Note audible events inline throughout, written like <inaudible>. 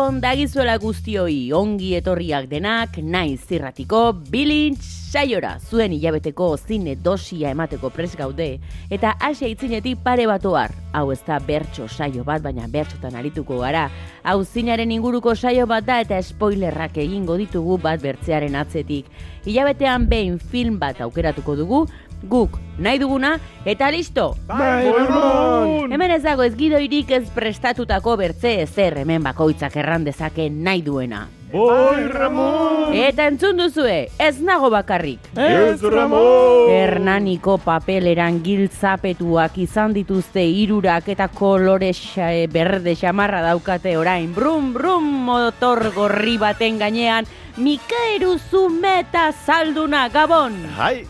Gabon dagizuela guztioi, ongi etorriak denak, naiz zirratiko, bilintz saiora, zuen hilabeteko zine dosia emateko pres gaude, eta asia itzinetik pare bat ohar. Hau ez da bertso saio bat, baina bertsotan arituko gara. Hau zinaren inguruko saio bat da eta spoilerrak egingo ditugu bat bertzearen atzetik. Hilabetean behin film bat aukeratuko dugu, guk nahi duguna, eta listo! Bai, Ramon! Hemen ez dago ez gidoirik ez prestatutako bertze ezer hemen bakoitzak erran dezake nahi duena. Bai, Ramon! Eta entzun duzue, ez nago bakarrik. Ez, Ramon! Hernaniko papeleran giltzapetuak izan dituzte irurak eta kolore xa- berde xamarra daukate orain. Brum, brum, motor gorri baten gainean, Mikaeru Zumeta zalduna, Gabon! Hai!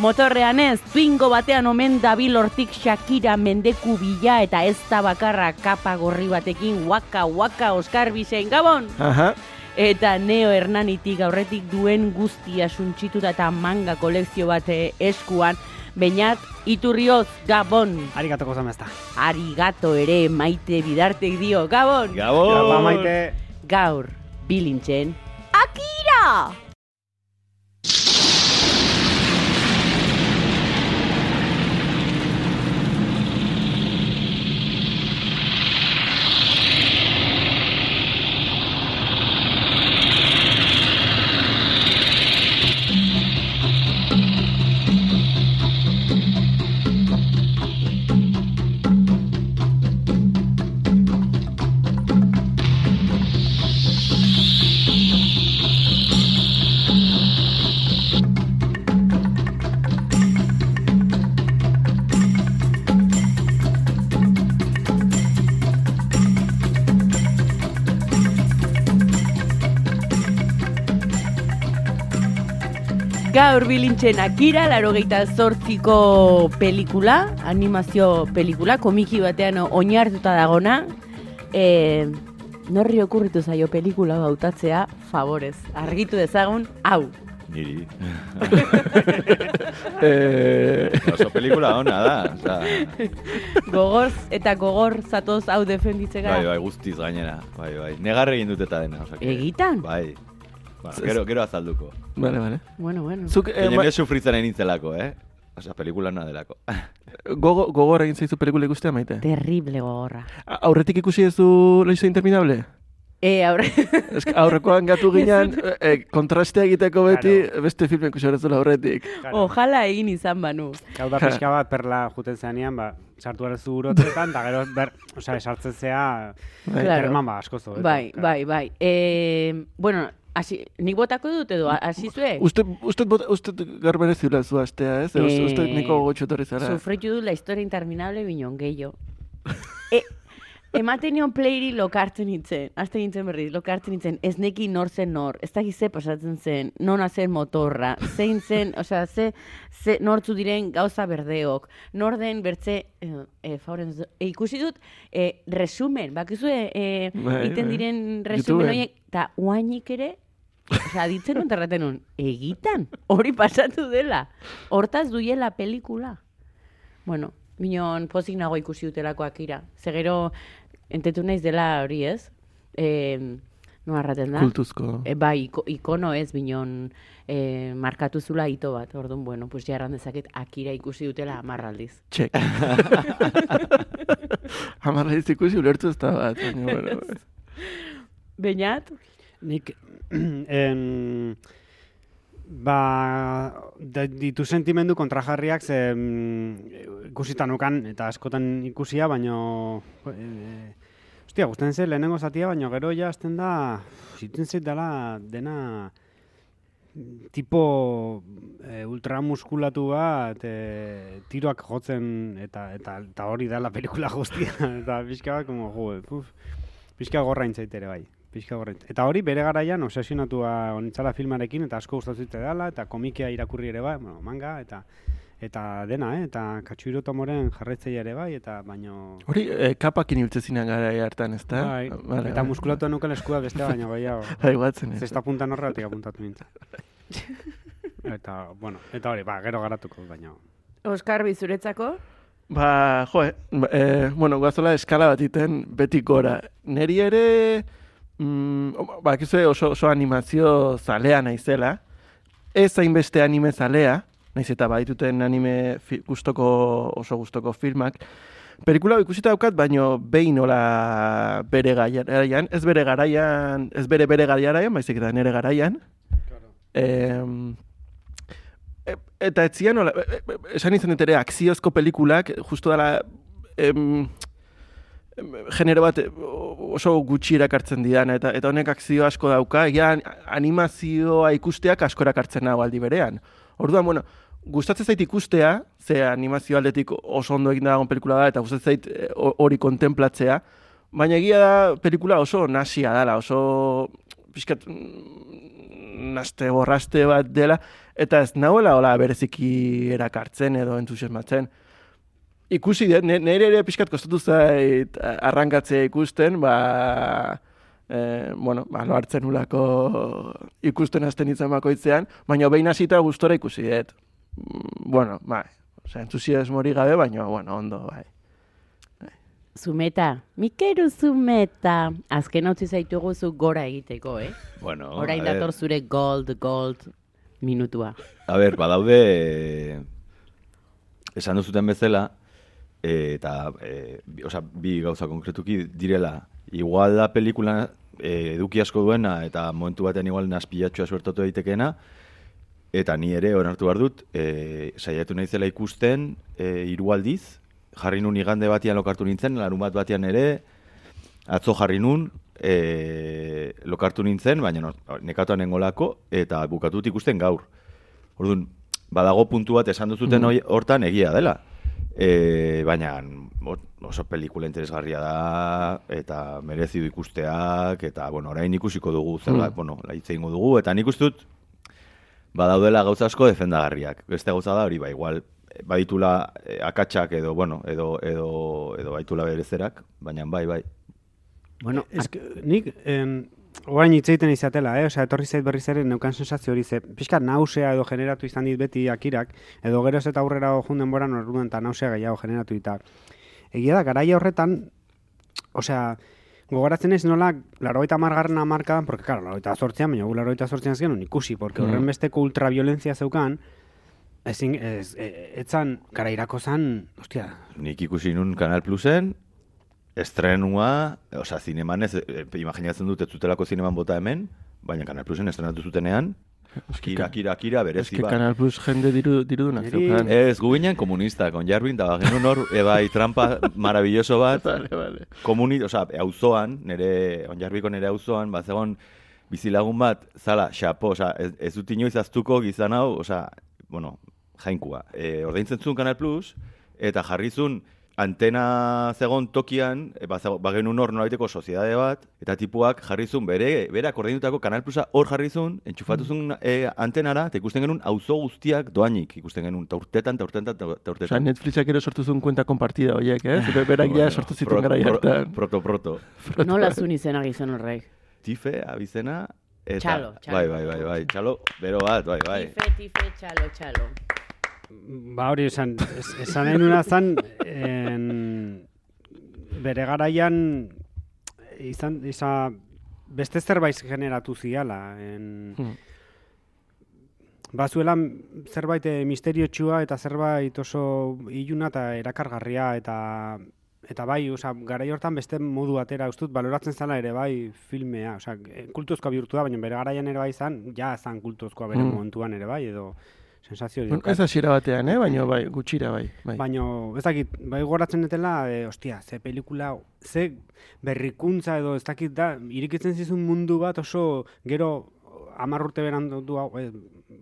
Motorrean ez, twingo batean omen dabil hortik Shakira mendeku bila eta ez da bakarra kapa gorri batekin waka waka Oskar Bisen Gabon. Aha. Eta Neo Hernanitik aurretik duen guztia suntsituta eta manga kolekzio bat eh, eskuan. Beñat Iturrioz Gabon. Arigato gozan bezta. Arigato ere maite bidartek dio Gabon. Gabon! Ba maite, Gaur bilintzen Akira! Gaur bilintzen Akira, larogeita zortziko pelikula, animazio pelikula, komiki batean oinartuta dagona. E, norri okurritu zaio pelikula hau hautatzea, favorez, argitu dezagun, hau. Niri. <laughs> Eh, Oso pelikula ona da. Osa, Gogorz eta gogor zatoz hau defenditzeka. bai, bai, guztiz gainera. Bai, bai. Negar egin dut eta dena. Osa, que- Egitan? Bai. Bueno, gero, gero azalduko. vale, vale. Bueno, bueno. Zuk eh, nire sufritzen egin nintzelako, eh? Osa, pelikula ona delako. <laughs> gogo, gogor egin zaizu pelikula ikustea maite. Terrible gogorra. A- Aurretik ikusi <laughs> ez du Loizo Interminable? E, aurre... Ez que aurrekoan gatu ginen, eh, kontrastea egiteko beti, beste filmen ikusi horretzula aurretik. Ojala egin izan banu. gau da pixka bat perla juten zeanean, ba, sartu gara zu urotetan, eta gero, ber, osea, sartzen zea, Bai. Claro. terman ba, asko zo. Bai, bai, bai. E, bueno, hasi, nik botako dut edo, hasi zue? Uste, uste, bot- uste gaur berezula zu astea, ez? Eh, Uste, uste niko gogotxo etorri zara. Sufritu du la historia interminable binon gehiago. <laughs> e, ematen nion playri lokartzen nintzen, azte nintzen berriz, lokartzen nintzen, ez neki nor zen nor, ez dakiz ze pasatzen zen, nona zen motorra, zein zen, osea, ze, ze nortzu diren gauza berdeok, nor den bertze, e, e, favoren, e, ikusi dut, e, resumen, bakizue, e, Bai, iten bai. diren resumen horiek, eta uainik ere, Osea, ditzen dut erraten nun, egitan, hori pasatu dela. Hortaz duiela pelikula. Bueno, minon pozik nago ikusi dutelako akira. Ze gero, entetu naiz dela hori ez? E, no arraten da? Kultuzko. E, bai, iko, ikono ez, binon e, markatu zula hito bat. Orduan, bueno, pues jarran dezaket akira ikusi dutela amarraldiz. Txek. <laughs> Hamarra ez ikusi ulertu ez da bat. baina, bueno. Beinat? Nik, <clears throat> en, ba, da, ditu sentimendu kontrajarriak ze mm, ikusita nukan, eta askotan ikusia, baino... E, Ostia, gustatzen zen lehenengo zatia, baino gero ja azten da, zitzen zait dela dena tipo e, ultramuskulatu bat, e, tiroak jotzen, eta, eta, eta hori da la pelikula guztia. <laughs> eta pixka bat, como, jo, uf, pixka gorra ere bai. Pixka gorra Eta hori bere garaian obsesionatua onitzala filmarekin, eta asko gustatzen dela, eta komikea irakurri ere bai, bueno, manga, eta eta dena, eh? eta katsuiro tomoren jarretzei ere bai, eta baino... Hori, e, kapakin zinan gara hartan, ez da? Bai, eta muskulatua nuken eskua beste baino gehiago. <laughs> Bai, guatzen ez. Zesta puntan horretik apuntatu nintzen. <laughs> eta, bueno, eta hori, ba, gero garatuko, baina... Oskar, bizuretzako? Ba, jo, eh, e, bueno, guazola eskala bat iten betik gora. Neri ere, mm, ba, oso, oso animazio zalea naizela, ez hainbeste anime zalea, naiz eta baituten anime gustoko oso gustoko filmak. Pelikula ikusita daukat, baino behin nola bere garaian, ez bere garaian, ez bere bere garaian, baizik eta nere garaian. Claro. E, eta etzian nola, e, e, esan izan dut ere, akziozko pelikulak, justu dela, em, genero bat oso gutxi erakartzen didan, eta, eta honek akzio asko dauka, egia animazioa ikusteak asko erakartzen nago aldi berean. Orduan, bueno, gustatzen zait ikustea, ze animazio aldetik oso ondo egin dagoen pelikula da, eta gustatzen zait eh, hori kontemplatzea, baina egia da pelikula oso nasia dela, oso pixkat mm, naste borraste bat dela, eta ez nahuela hola bereziki erakartzen edo entusiasmatzen. Ikusi dut, nire ere pixkat kostatu zait arrankatzea ikusten, ba, e, bueno, ba, lo hartzen ulako ikusten azten izan bakoitzean, baina behin hasita gustora ikusi dut. Mm, bueno, bai, oza, entusiasmori gabe, baina, bueno, ondo, bai. bai. Zumeta, Mikeru Zumeta, azken hau zaitugu zu gora egiteko, eh? <laughs> Bueno, Orain dator zure gold, gold minutua. A ber, badaude, esan duzuten bezala, e, eta, e, oza, bi gauza konkretuki direla, igual da pelikula e, eduki asko duena, eta momentu batean igual naspilatxua suertatu daitekeena, Eta ni ere onartu behar dut, e, saiatu nahi ikusten, e, iru aldiz, jarri nun igande batian lokartu nintzen, larun bat batian ere, atzo jarri nun, e, lokartu nintzen, baina no, nekatuan engolako, eta bukatut ikusten gaur. Orduan, badago puntu bat esan duzuten mm. hortan egia dela. E, baina oso pelikula interesgarria da, eta merezi du ikusteak, eta bueno, orain ikusiko dugu, zer mm. bueno, laitze dugu, eta nik uste dut, badaudela gauza asko defendagarriak. Beste gauza da hori ba igual baditula eh, akatsak edo bueno, edo edo edo baitula berezerak, baina bai bai. Bueno, es que nik en Orain itzeiten izatela, eh? Osea, etorri zait berriz ere neukan sensazio hori ze, pixka nausea edo generatu izan dit beti akirak, edo geroz eta aurrera jun denbora norruen eta nausea gehiago generatu eta. Egia da, garaia horretan, osea, Gogoratzen ez nola, laro eta margarren amarkadan, porque, claro, laro eta zortzean, baina gu laro eta zortzean zgen, ikusi, porque horren mm. besteko ultraviolentzia zeukan, ezin, ez, e, etzan, gara irako zan, ostia. Nik ikusi nun Kanal Plusen, estrenua, oza, zineman ez, e, imaginatzen dut ez zutelako zineman bota hemen, baina Kanal Plusen estrenatu zutenean, Kira, kira, kira, berezi bat. Kanal Plus jende diru, diru dunak zeukan. Ez, guginen komunista, kon jarbin, da genuen hor, ebai, trampa maravilloso bat. <laughs> vale, vale. Komuni, oza, auzoan, nere, onjarbiko nere auzoan, bat zegoen, bizilagun bat, zala, xapo, oza, ez, ez dut inoiz aztuko gizan hau, oza, bueno, jainkua. E, Ordeintzen zuen Kanal Plus, eta jarrizun, antena zegon tokian, e, ba, bagen un hor nolaiteko soziedade bat, eta tipuak jarrizun bere, bere akordeinutako Kanal Plusa hor jarrizun, entxufatuzun mm. e, antenara, eta ikusten genuen auzo guztiak doainik, ikusten genuen, ta urtetan, ta urtetan, ta urtetan. Osa, Netflixak ero sortu zuen kuenta kompartida horiek, eh? <laughs> Zube berak ja sortu zituen gara jartan. Proto, proto. Nola zuen izena gizon horrek? Tife, abizena, eta... Txalo, txalo. Bai, bai, bai, bai, txalo, bero bat, bai, bai. Tife, tife, txalo, txalo. Ba hori esan, esan nahi zan, en, bere garaian izan, izan, beste zerbait generatu ziala. En, hmm. Bazuela zerbait e, misterio txua eta zerbait oso iluna eta erakargarria eta eta bai, oza, gara hortan beste modu atera ustut, baloratzen zala ere bai filmea, oza, kultuzkoa bihurtu da, baina bere garaian ere bai zan, ja zan kultuzkoa bere hmm. momentuan ere bai, edo sensazio dio. Ez hasiera batean, eh? baina bai, gutxira bai. bai. Baina, ez dakit, bai goratzen dutela, e, ostia, ze pelikula, ze berrikuntza edo ez dakit da, irikitzen zizun mundu bat oso gero hamar urte berandu eh,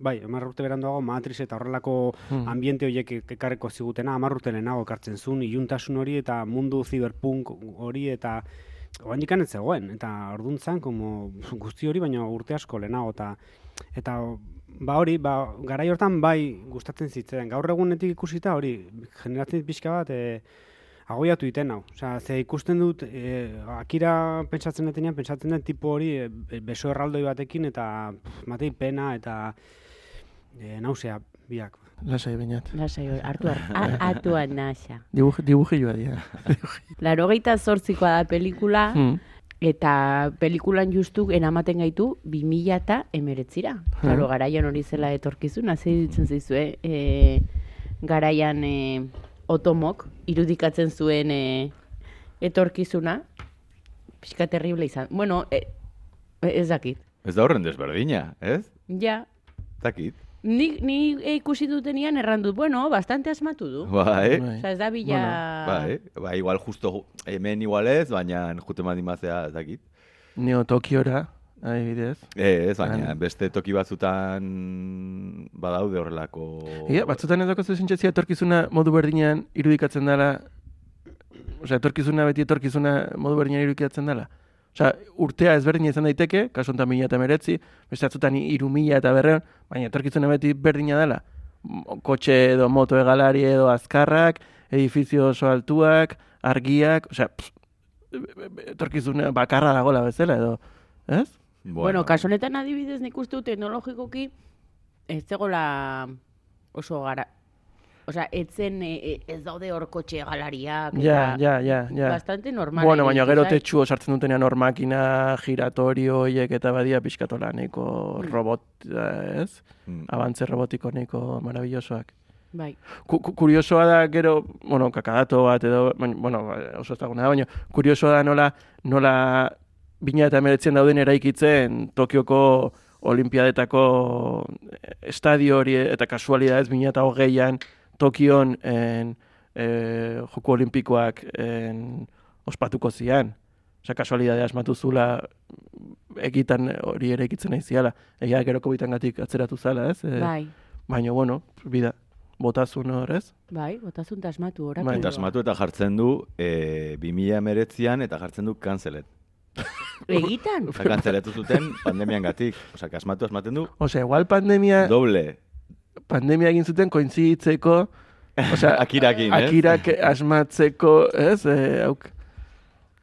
bai, hamar urte beranduago Matrix eta horrelako Hmm. ambiente horiek ekarreko zigutena, hamar urte lehenago ekartzen zuen, iluntasun hori eta mundu cyberpunk hori eta Oain ez zegoen, eta orduntzan, como guzti hori, baina urte asko lehenago, eta, eta ba hori, ba, garai hortan bai gustatzen zitzen. Gaur egunetik ikusita hori, generatzen pixka bat, e, agoiatu iten hau. Osea, ze ikusten dut, e, akira pentsatzen detenean, pentsatzen den tipo hori e, beso erraldoi batekin, eta pff, matei pena, eta e, nausea, biak. Lasai bainat. Lasai, hori, hartu, har- hartua nasa. Dibuj, dibujilloa dira. Larogeita zortzikoa da pelikula, Hmm. Eta pelikulan justu eramaten gaitu 2000 eta emeretzira. Claro, garaian hori zela etorkizun, hasi ditzen zaizue, e, garaian e, otomok irudikatzen zuen e, etorkizuna, pixka terrible izan. Bueno, e, ez dakit. Ez da horren desberdina, ez? Ja, Dakit. Ni, ni ikusi dutenian errandut, bueno, bastante asmatu du. Bai. Bai. Osa, ez da bila... Bai, bai, igual justo ju- hemen igual ez, baina jute madimazea ez dakit. Neo Tokiora, adibidez. Ez, baina Han. beste toki batzutan badaude horrelako... Ia, batzutan ez daukazu zintxetzia etorkizuna modu berdinean irudikatzen dela, osea, etorkizuna beti etorkizuna modu berdinean irudikatzen dela. Osea, urtea ezberdina izan daiteke, kasu honetan mila eta meretzi, beste batzutan iru mila eta berreon, baina etorkizuna beti berdina dela. Kotxe edo moto egalari edo azkarrak, edifizio oso altuak, argiak, osea, etorkizuna bakarra dagola bezala edo, ez? Bueno, kasu honetan adibidez nik uste teknologikoki ez zegoela oso gara. Osea, etzen e, e, ez daude hor kotxe galariak Ja, ja, ja, ja. bastante normal. Bueno, baina gero tetxu sartzen dutenean hor makina, giratorio horiek eta badia pixkatola neko robot, eh, ez? Mm. Abantze robotiko neko marabillosoak. Bai. Ku, ku- kuriosoa da gero, bueno, kakadato bat edo, baina, bueno, oso ezaguna da, baina kuriosoa da nola, nola bina eta emeretzen dauden eraikitzen Tokioko olimpiadetako eh, estadio hori eta kasualidadez bina eta hogeian Tokion en, eh, joko olimpikoak en, ospatuko zian. Osa, kasualidadea asmatu zula egitan hori ere egitzen nahi ziala. Egia gero bitangatik atzeratu zala, ez? E, Bai. Baina, bueno, bida, botazun hor, ez? Bai, botazun tasmatu horak. Bai. Eta asmatu eta jartzen du e, 2000 emeretzian eta jartzen du kanzelet. <laughs> Egitan? Eta kantzeletu zuten pandemian gatik. Osa, asmatu asmaten du Osea, igual pandemia, doble. Pandemia egin zuten kointziditzeko, osea, <laughs> Akirakin, ez? akirak asmatzeko, ez? E, auk,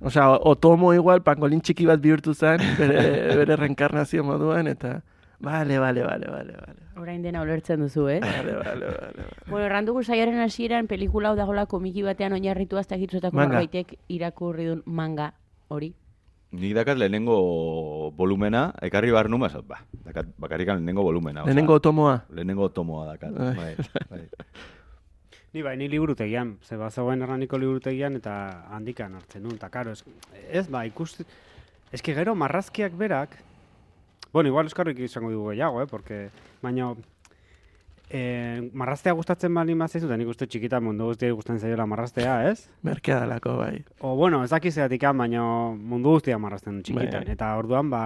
osea, otomo igual, pangolin txiki bat bihurtu zen, bere, <laughs> bere reenkarnazio moduan, eta... Vale, vale, vale, vale, vale. Orain dena ulertzen duzu, eh? Vale, vale, vale, vale. Bueno, errandugu saiaren hasieran pelikula hau dagoela komiki batean oinarritu hasta gitzotako Manga. irakurri duen manga hori. Nik dakat lehenengo volumena, ekarri behar numa, esat, ba, dakat bakarrikan lehenengo volumena. Lehenengo otomoa. Lehenengo tomoa dakat. Ai. Bai, bai. <laughs> Ni bai, ni liburutegian, ze bazegoen erraniko liburutegian eta handikan hartzen nuen, eta karo, ez, ez ba, ikusti... Ez que gero marrazkiak berak, bueno, igual euskarrik izango dugu gehiago, eh, porque, baina, eh, marraztea gustatzen bali mazaizu, eta nik uste txikitan mundu guztiai gustatzen zaiola marraztea, ez? Merkea dalako, bai. O, bueno, ez dakiz zergatikan, baina mundu guztia marrazten txikitan. Bai. Eta orduan, ba,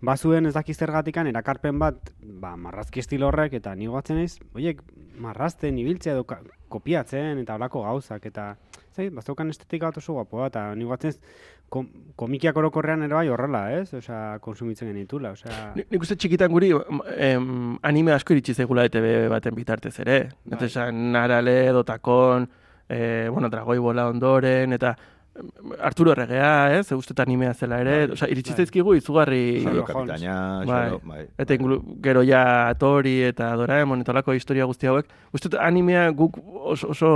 bazuen ez dakiz zergatikan, erakarpen bat, ba, marrazki estilo horrek, eta ni goatzen naiz, oiek, marrazten, ibiltzea edo ka- kopiatzen, eta holako gauzak, eta, zait, bazeukan estetika bat oso guapoa, eta ni goatzen naiz, kom, komikiak orokorrean ere bai horrela, ez? Osea, konsumitzen genitula, osea... Ni- Nik uste txikitan guri em, anime asko iritsi zaigula ETV baten bitartez ere. Bai. Bai. esan Narale, Dotakon, e, bueno, Dragoi Bola ondoren, eta Arturo Erregea, ez? Ustet animea zela ere. Bai, Osea, iritsi bai. zaizkigu izugarri... Xalo kapitaina, Bai. xalo, bai. Eta inglu, gero ja Tori eta Doraemon eta olako historia guzti hauek. Uste animea guk oso, oso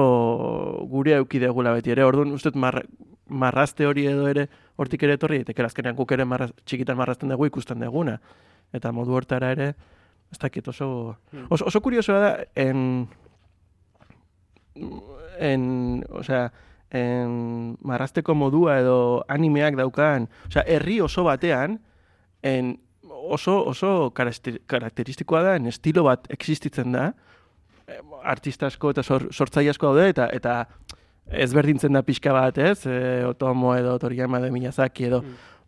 gure euki degula beti ere. Orduan, uste marra, marrazte hori edo ere hortik ere etorri daiteke azkenean guk ere marraz, txikitan marrazten dugu ikusten deguna. Eta modu hortara ere, ez dakit oso... Oso, oso kuriosoa da, en... En, osea, en marrazteko modua edo animeak daukan, osea, herri oso batean, en oso oso karakter- karakteristikoa da, en estilo bat existitzen da, artista asko eta sor, sortzaile asko daude, eta eta ezberdintzen da pixka bat, ez? E, Otomo edo Toriyama edo Miyazaki edo,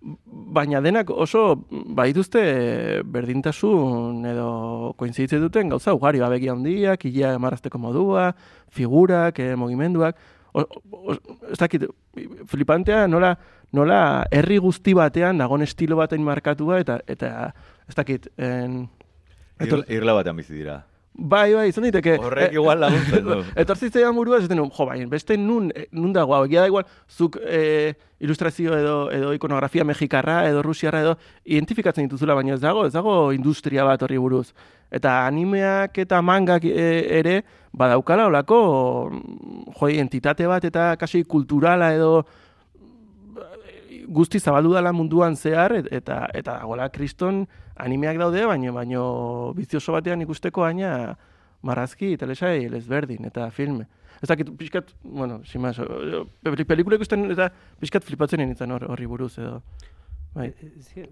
baina denak oso baituzte berdintasun edo koinzitzen duten gauza ugari, babegi handiak, ilea marrazteko modua, figurak, eh, mugimenduak, ez dakit, flipantea nola, nola herri guzti batean dagon estilo baten markatua eta eta ez dakit en, Ir, irla batean bizi dira. Bai, bai, izan diteke. Horrek eh, igual laguntzen du. <laughs> Etortzitzaidan burua, ez jo, bai, beste nun, eh, nun dago, hau, da igual, zuk eh, ilustrazio edo, edo ikonografia mexikarra edo rusiarra edo identifikatzen dituzula, baina ez dago, ez dago industria bat horri buruz. Eta animeak eta mangak eh, ere, badaukala olako, jo, entitate bat eta kasi kulturala edo guzti zabaldu dela munduan zehar et- eta eta gola kriston animeak daude, baino baino bizioso batean ikusteko baina marrazki, telesai, lesberdin eta filme. Ez dakit, pixkat, bueno, peli- pelikula ikusten eta pixkat flipatzen nintzen hor- horri buruz edo. Bai. Zi-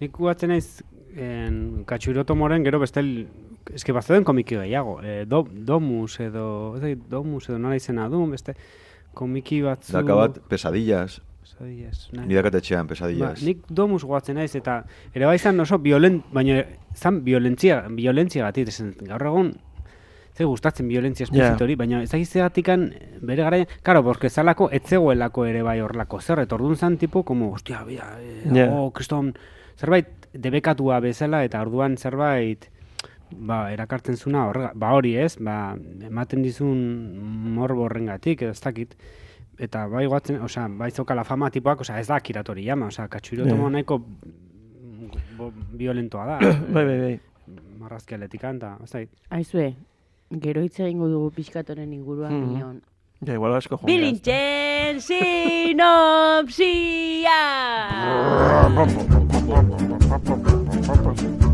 Nik guatzen naiz en, katxuroto moren gero bestel eske bazeuden komiki gehiago. E, do, domus edo, ez dakit, domus edo nola izena du, beste komiki batzu... Daka bat, pesadillas. Pesadillas, nahi. Ni dakatetxean Ba, pesadillas. nik domus guatzen naiz eta ere bai zan oso violent, baina zan violentzia, violentzia gatik, esan, gaur egun ze gustatzen violentzia Ja. esplizit hori, baina ez dakiz zegatikan bere garaian, claro, porque zalako etzegoelako ere bai horrelako zer, eta orduan zan tipo, como, hostia, bida, eh, Ja. oh, kriston, zerbait debekatua bezala, eta orduan zerbait, ba, erakartzen zuna horrega, ba hori ez, ba, ematen dizun morbo horrengatik, ez dakit, eta bai guatzen, osea, bai zokala fama tipoak, osea, ez da kiratori jama, osea, katxurotomo Ja. nahiko violentoa da. <clears throat> Bai, bai, bai. Marrazki atletikan, eta, ez dakit. Aizue, gero hitz egingo dugu pixkatoren inguruan, Mhm. baina on. Ja, igual asko joan. Bilintxen sinopsia! <laughs>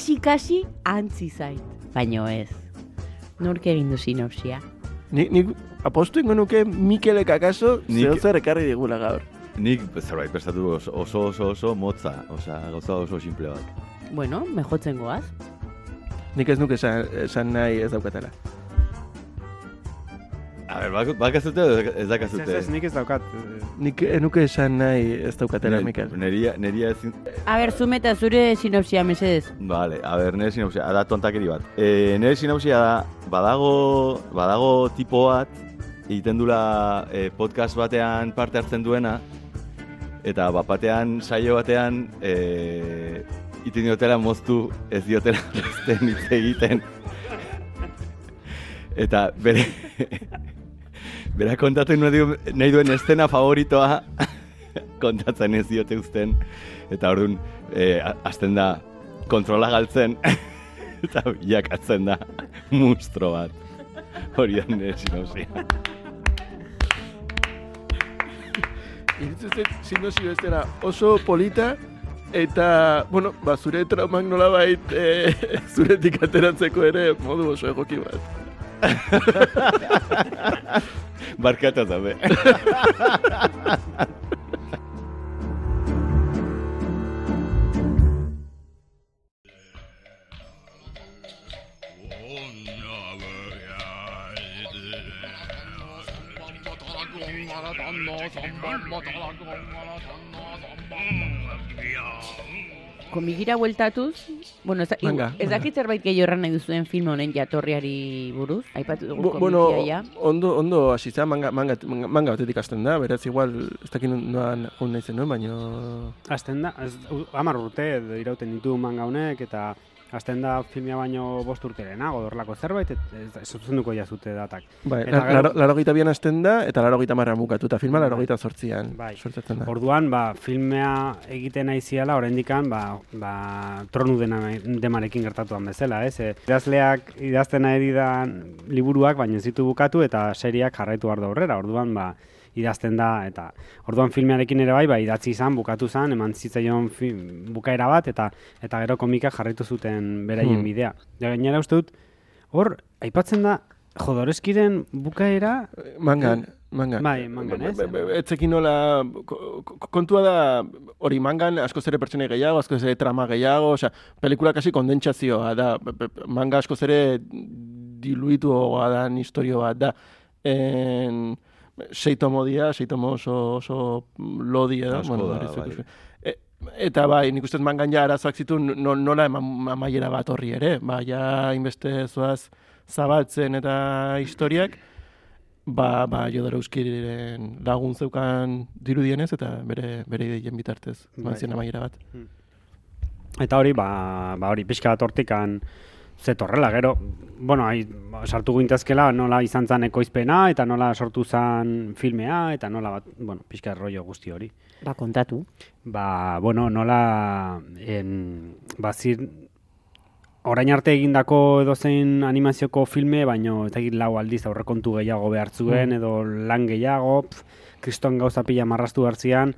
Kasi-kasi antzi zait, baino ez. Nork egin du sinopsia? Nik, nik apostu ingo nuke Mikelek akaso Nik- zeo zer ekarri digula gaur. Nik zerbait prestatu oso oso oso, oso motza, osea, gauza oso simple bat. Bueno, mejotzen goaz. Nik ez nuke esan, esan nahi ez daukatela. A ber, bak, bakazute edo ez Ez, dakazute? ez, nik ez daukat. eh, Nik ez nuke esan nahi ez daukatela, Ne- Mikel. Neria, neria ezin... A ber, zume eta zure sinopsia mesedez. Vale, a ber, nire sinopsia, da tontakeri bat. E, nire sinopsia da, badago, badago tipo bat, egiten dula e, podcast batean parte hartzen duena, eta bat batean, saio batean, e, iten diotela moztu, ez diotela <laughs> beste hitz egiten. Eta bere, bera kontatzen nahi, du, duen estena favoritoa <laughs> kontatzen ez diote uzten. Eta orduan, e, azten da kontrola galtzen, <laughs> eta bilakatzen da monstro bat. Hori da nire <laughs> zait, sinozio ez dela oso polita, eta, bueno, ba, zure traumak nolabait e, zuretik ateratzeko ere modu oso egoki bat. <laughs> Barkatu zabe. Komikira bueltatuz, bueno, ez, Venga, ez dakit zerbait gehiago erran nahi duzuen film honen jatorriari buruz, aipatu dugu Bo, komikia bueno, ja. ondo, ondo zen, manga, manga, manga, manga batetik hasten da, beraz igual, ez dakit noan joan nahi zenuen, baina... Azten da, ez, hamar urte irauten ditu manga honek, eta azten da filmia baino bost urte lehenago, horrelako zerbait, ez, ez zuzenduko jazute datak. Bai, Eta laro, laro gita bian hasten da, eta laro gita marra bukatu, eta filma laro gita sortzian, Bai. sortzatzen da. Orduan, ba, filmea egiten nahi ziala, oraindikan ba, ba, tronu dena, demarekin gertatuan bezala, ez? E, idazleak idazten ari da liburuak, baina ez ditu bukatu, eta seriak jarraitu behar da aurrera. Orduan, ba, idazten da, eta orduan filmearekin ere bai, ba, idatzi izan, bukatu zan, eman zitzaion fi, bukaera bat, eta eta gero komika jarraitu zuten beraien Hmm. bidea. Ja, gainera uste dut, hor, aipatzen da, Jodoreskiren bukaera... Mangan, mangan. Bai, mangan, ez? Etzekin nola, ko- ko- kontua da, hori mangan askoz ere pertsone gehiago, askoz ere trama gehiago, osea, pelikulak hasi kondentsazioa da, manga askoz ere diluitu dan historio bat da. En, sei tomo dira, sei tomo oso, oso lodi edo. Asko da, hori zuk bai. E, eta bai, nik uste mangan ja arazoak zituen no, nola eman amaiera bat horri ere. Ba, ja inbeste zoaz zabaltzen eta historiak, ba, ba Jodor Euskiriren lagun zeukan dirudienez eta bere bere ideien bitartez Bai. eman zion amaiera bat. Eta hori, ba, ba hori, pixka bat hortikan zetorrela, gero, bueno, hai, sartu gintezkela nola izan zen ekoizpena, eta nola sortu zen filmea, eta nola, bat, bueno, pixka rollo guzti hori. Ba, kontatu. Ba, bueno, nola, en, ba, zir, orain arte egindako edozein animazioko filme, baino dakit lau aldiz aurrekontu gehiago behar zuen, edo lan gehiago, pf, kriston gauza pila marrastu hartzian,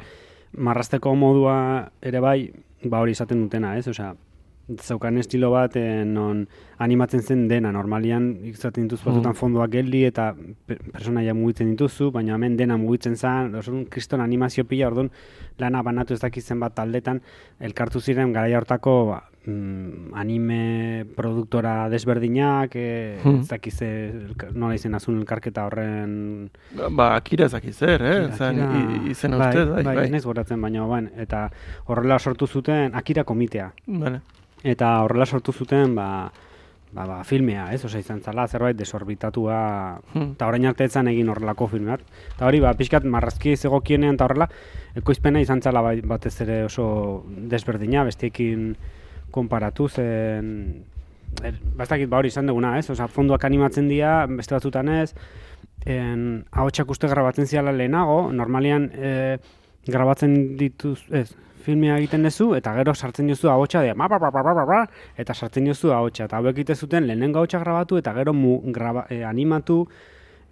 marrasteko modua ere bai, ba hori izaten dutena, ez? Osea, zeukan estilo bat eh, non animatzen zen dena, normalian izaten dituzu batzutan fondoak geldi eta pe- personaia mugitzen dituzu, baina hemen dena mugitzen zen, orduan kriston animazio pila, orduan lana banatu ez dakit zenbat taldetan, elkartu ziren garaia hortako ba, mm, anime produktora desberdinak, e, Hmm. ez elka- nola izen azun elkarketa horren Ba, akira ez dakit zer, eh? Akira- Zan, i- izena bai, bai, bai, bai. naiz goratzen, baina bain, eta horrela sortu zuten Akira komitea. Vale. Eta horrela sortu zuten, ba, ba, ba filmea, ez? Osea, izan zala zerbait desorbitatua, Hmm. eta orain arte etzan egin horrelako filme bat. Eta hori, ba, pixkat marrazki zegokienean eta horrela, ekoizpena izan zala bai, batez ere oso desberdina, bestiekin konparatu zen... Er, bastakit, ba hori izan duguna, ez? Osea, fonduak animatzen dira, beste batzutan ez, en, ahotsak uste grabatzen ziala lehenago, normalian e, grabatzen dituz, ez, filmea egiten duzu, eta gero sartzen duzu ahotsa de, ma, ba, ba, ba, eta sartzen duzu ahotsa, eta hauek egiten zuten lehenengo ahotsa grabatu, eta gero mu, graba, e, animatu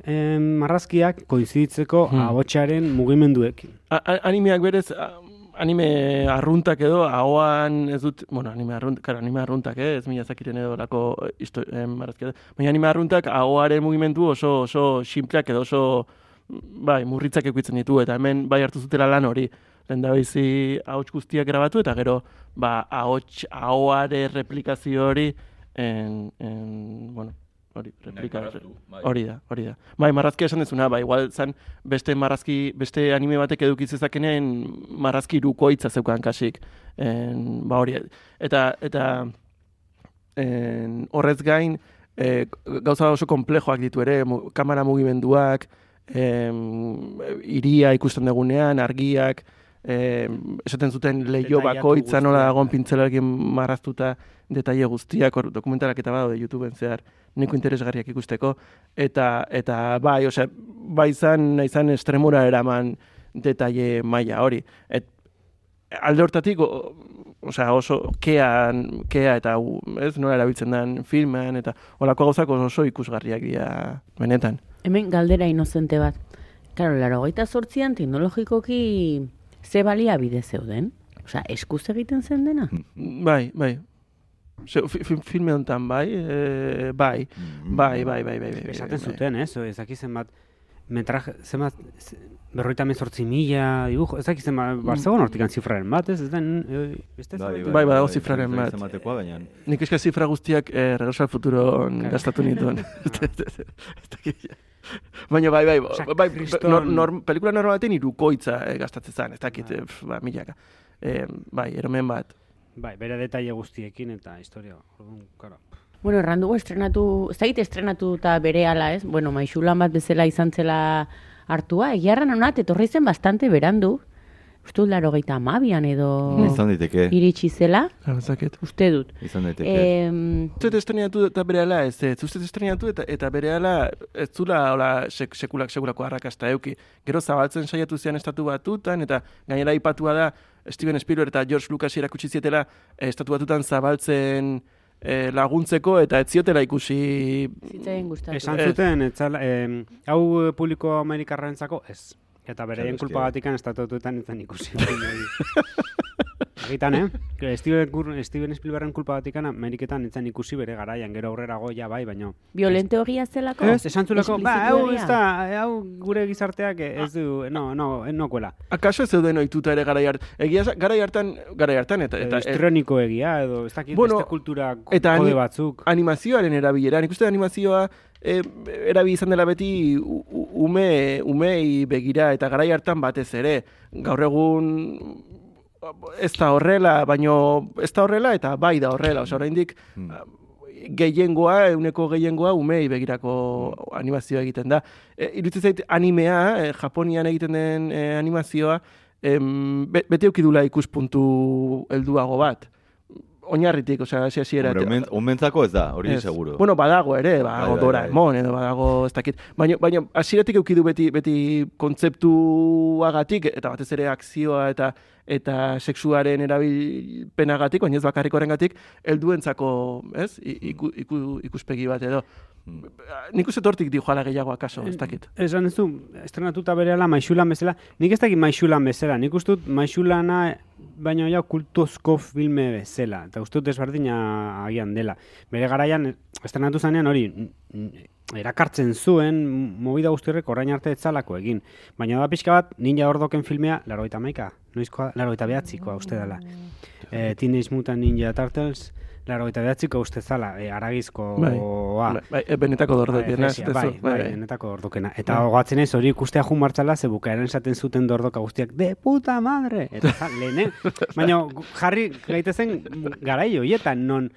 em, marrazkiak koinziditzeko Hmm. ahotsaren mugimenduekin. A- a- animeak berez, a- anime arruntak edo, ahoan ez dut, bueno, anime arruntak, karo, anime arruntak, eh? ez mila zakiren edo lako histo- eh, marrazkia da. Baina anime arruntak ahoaren mugimendu oso, oso simpleak edo oso, bai, murritzak ekuitzen ditu, eta hemen bai hartu zutela lan hori. Lehen da bizi ahots guztiak grabatu, eta gero, ba, ahots, ahoare replikazio hori, en, en, bueno, hori, replika, bai. hori da, hori da. Bai, marrazkia esan dezuna, ba, igual zan beste marrazki, beste anime batek eduki zezakenen marrazki irukoitza zeukan kasik. En, ba, hori, eta, eta en, horrez gain, e, gauza oso komplejoak ditu ere, mu, kamera mugimenduak, em, iria ikusten dugunean, argiak, em, esaten zuten leio bakoitza nola dagoen pintzelarekin marraztuta detaile guztiak, hor dokumentalak eta badaude YouTubeen zehar, niko interesgarriak ikusteko, eta, eta bai, osea, bai izan, izan estremura eraman detaile maila hori. Et, alde hortatik, o, osea, oso kean, kea eta u, ez nola erabiltzen den filmean, eta olako gauzak oso ikusgarriak dira benetan. Hemen galdera inozente bat. Karo, laro gaita sortzian teknologikoki ze balia bide zeuden? Osea, eskuz egiten zen dena? Bai, bai. Se, fi, fi, filme honetan bai, e, bai, bai, bai, bai, bai, bai. Esaten bai. zuten, ez? Ez dakit zenbat metraje, zenbat, ze- berrogeita hemezortzi mila dibujo, ez dakit zenbat, bar zegoen hortikan zifraren bat, ez? Ez den, eh, beste zerbait? bai, badago zifraren bat. Zenbatekoa, baina... Nik eska zifra guztiak eh, Regreso al Futuro gastatu nituen. <laughs> <laughs> Baina bai, bai, Osea, bai, kriston- nor, nor, pelikula normal baten irukoitza eh, gastatzen zen, ez dakit, eh, pf, ba, milaka. Eh, bai, eromen bat. Bai, bere detaile guztiekin eta historia. Orduan, claro. Bueno, erran dugu estrenatu, ez dakit estrenatu eta bere ala, ez? Bueno, maixulan bat bezala izan zela hartua, egiarran honat, etorri zen bastante berandu. Uste dut laro geita amabian edo Izan daiteke, iritsi zela, ez dakit. uste dut. izan daiteke. Em, Zut estrenatu eta bere ala ez, ez zuzet estrenatu eta, eta bere ala ez zula hola sek, sekulak sekulako arrakasta euki. Gero zabaltzen saiatu zian estatu batutan eta gainera ipatua da Steven Spielberg eta George Lucas irakutsi zietela eh, estatu batutan zabaltzen eh, laguntzeko eta ez ziotela ikusi zitzaien gustatu. Esan Ez. zuten, etzala, em, hau publiko amerikarrentzako ez. Eta kulpa que- batikan estatutuetan etzen ikusi. <laughs> Egitan, eh? Que Steven, Steven Spielbergen kulpa batikana, Ameriketan etzan ikusi bere garaian, gero aurrerago ja bai, baino. Violente hogia zelako? Ez, esan zuleko, ba, hau ez da, hau gure gizarteak ez du, no, no, no kuela. Akaso ez zeuden ohituta ere garai hartan, egia garai hartan, garai hartan, eta, Eta, Estroniko egia, edo, ez dakit, Bueno, beste kultura eta kode batzuk. animazioaren erabilera. Nik uste animazioa e, erabi izan dela beti ume, umei begira eta garai hartan batez ere. Gaur egun ez da horrela, baino ez da horrela eta bai da horrela. Osa, oraindik Hmm. gehiengoa, euneko gehiengoa umei begirako animazioa egiten da. E, zait animea, e, Japonian egiten den e, animazioa, em, be, bete eukidula ikuspuntu helduago bat. Oinarritik, osea, hasi hasiera. Omentzako ez da, hori Ez. seguro. Bueno, badago ere, badago Bai, bai, Doraemon edo badago ez dakit. Baina baina hasieratik eduki du beti beti kontzeptuagatik eta batez ere akzioa eta eta sexuaren erabilpenagatik, baina ez bakarrik horrengatik helduentzako, ez? I- Iku, iku, ikuspegi bat edo. Hmm. Nik uste tortik di joala gehiago akaso, ez dakit. Esan ez du, estrenatuta berehala maixulan bezala, nik ez dakit maixulan bezala, nik uste dut maixulana baina ja kultuzko filme bezala, eta uste dut desberdina agian dela. Bere garaian, estrenatu zanean hori, erakartzen zuen, movida guztirrek orain arte etzalako egin. Baina da pixka bat, ninja ordoken filmea, laro eta maika, noizkoa, laro eta behatzikoa uste dela. E, Teenage Mutant Ninja Turtles, laro eta behatziko uste zala, e, aragizkoa. Bai, bai, benetako dordokena, Bai, ez bai, duzu? bai, benetako ordokena. Eta gogatzen ez hori ikustea jun martzala, ze bukaeran esaten zuten dordoka guztiak, de puta madre! Eta <laughs> ja, lehene, baina jarri gaitezen garai horietan, non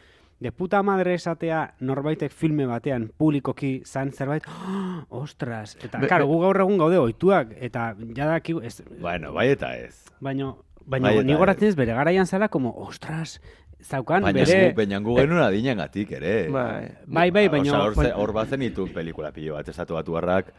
de puta madre esatea norbaitek filme batean publikoki zan zerbait, "Oh, ostras! Eta, Be- karo, gu gaur egun gaude ohituak eta jadakigu, ez, Bueno, bai eta ez. baino, baino, Bai, ni goratzen ez bere garaian zala, como, ostras, zaukan, Baina bere... gu, baina gu genuen adinengatik ere. Bai. Bai, bai, baina- hor, hor bazen ditu pelikula pilo bat, estatu batu harrak,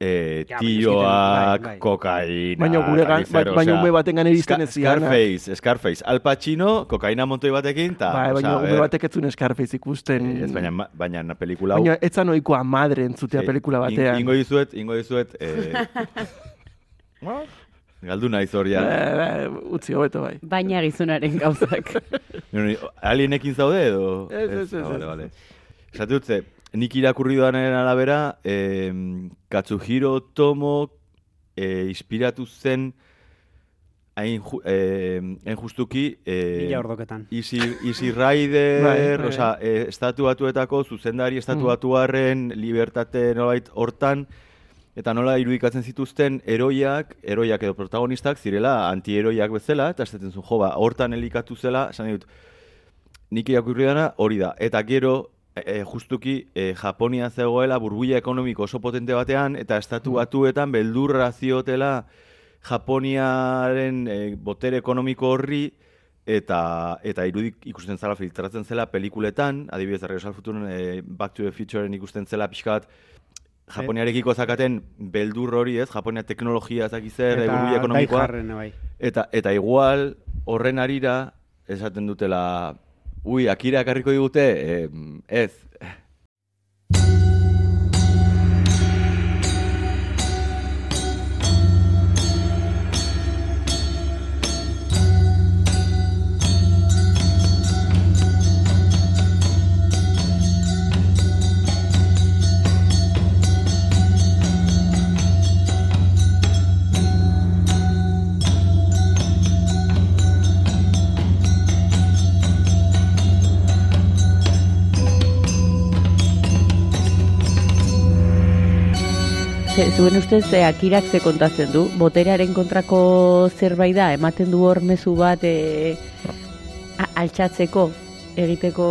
e, Ja, tioak, bai, bai. kokaina, Baina gure gan- eta zer, ba- baina ume baten gan iristen Ska- ez zidanak. Scarface, Scarface, Al Pacino, kokaina montoi batekin, ta, Bai, baina ume batek ez zuen Scarface ikusten. Ez, baina, baina pelikula hau... Baina ez zan ohikoa madre entzutea eh, pelikula in- batean. Ingo dizuet, ingo dizuet... Eh, <laughs> galdu naiz hor, ja. Eh, eh, utzi hobeto bai. Baina gizunaren gauzak. <laughs> Alienekin zaude edo? Ez, ez, ez, Ah, Bale, bale. Esate dut, ze, nik irakurri duanaren arabera, eh, Katsuhiro Tomo eh, inspiratu zen hain, ju, eh, hain justuki eh, Mila ordoketan. Easy, Easy Rider, <laughs> Bai, bai. osea, eh, estatu batuetako zuzendari estatu Mm. libertate nolait hortan, eta nola irudikatzen zituzten eroiak, eroiak edo protagonistak zirela antieroiak bezala, eta esaten zuen, jo, ba, hortan elikatu zela, esan dut, nik irakurri dana hori da. Eta gero, e, justuki, e, Japonia zegoela burbuila ekonomiko oso potente batean, eta estatu batuetan beldurra ziotela Japoniaren e, botere ekonomiko horri, eta eta irudik ikusten zela filtratzen zela pelikuletan, adibidez Regreso al Futuro e, Back to the Futureen ikusten zela pixka bat Japoniarekiko zakaten beldur hori, ez? Japonia teknologia ezaki zer, e, burbuila ekonomikoa. Bai. Eta, eta igual, horren arira, esaten dutela, ui, akira ekarriko digute, eh, ez. Ze, zuen ustez, e, akirak ze kontatzen du? Boterearen kontrako zerbait da, ematen du hor mezu bat e, a- altxatzeko, egiteko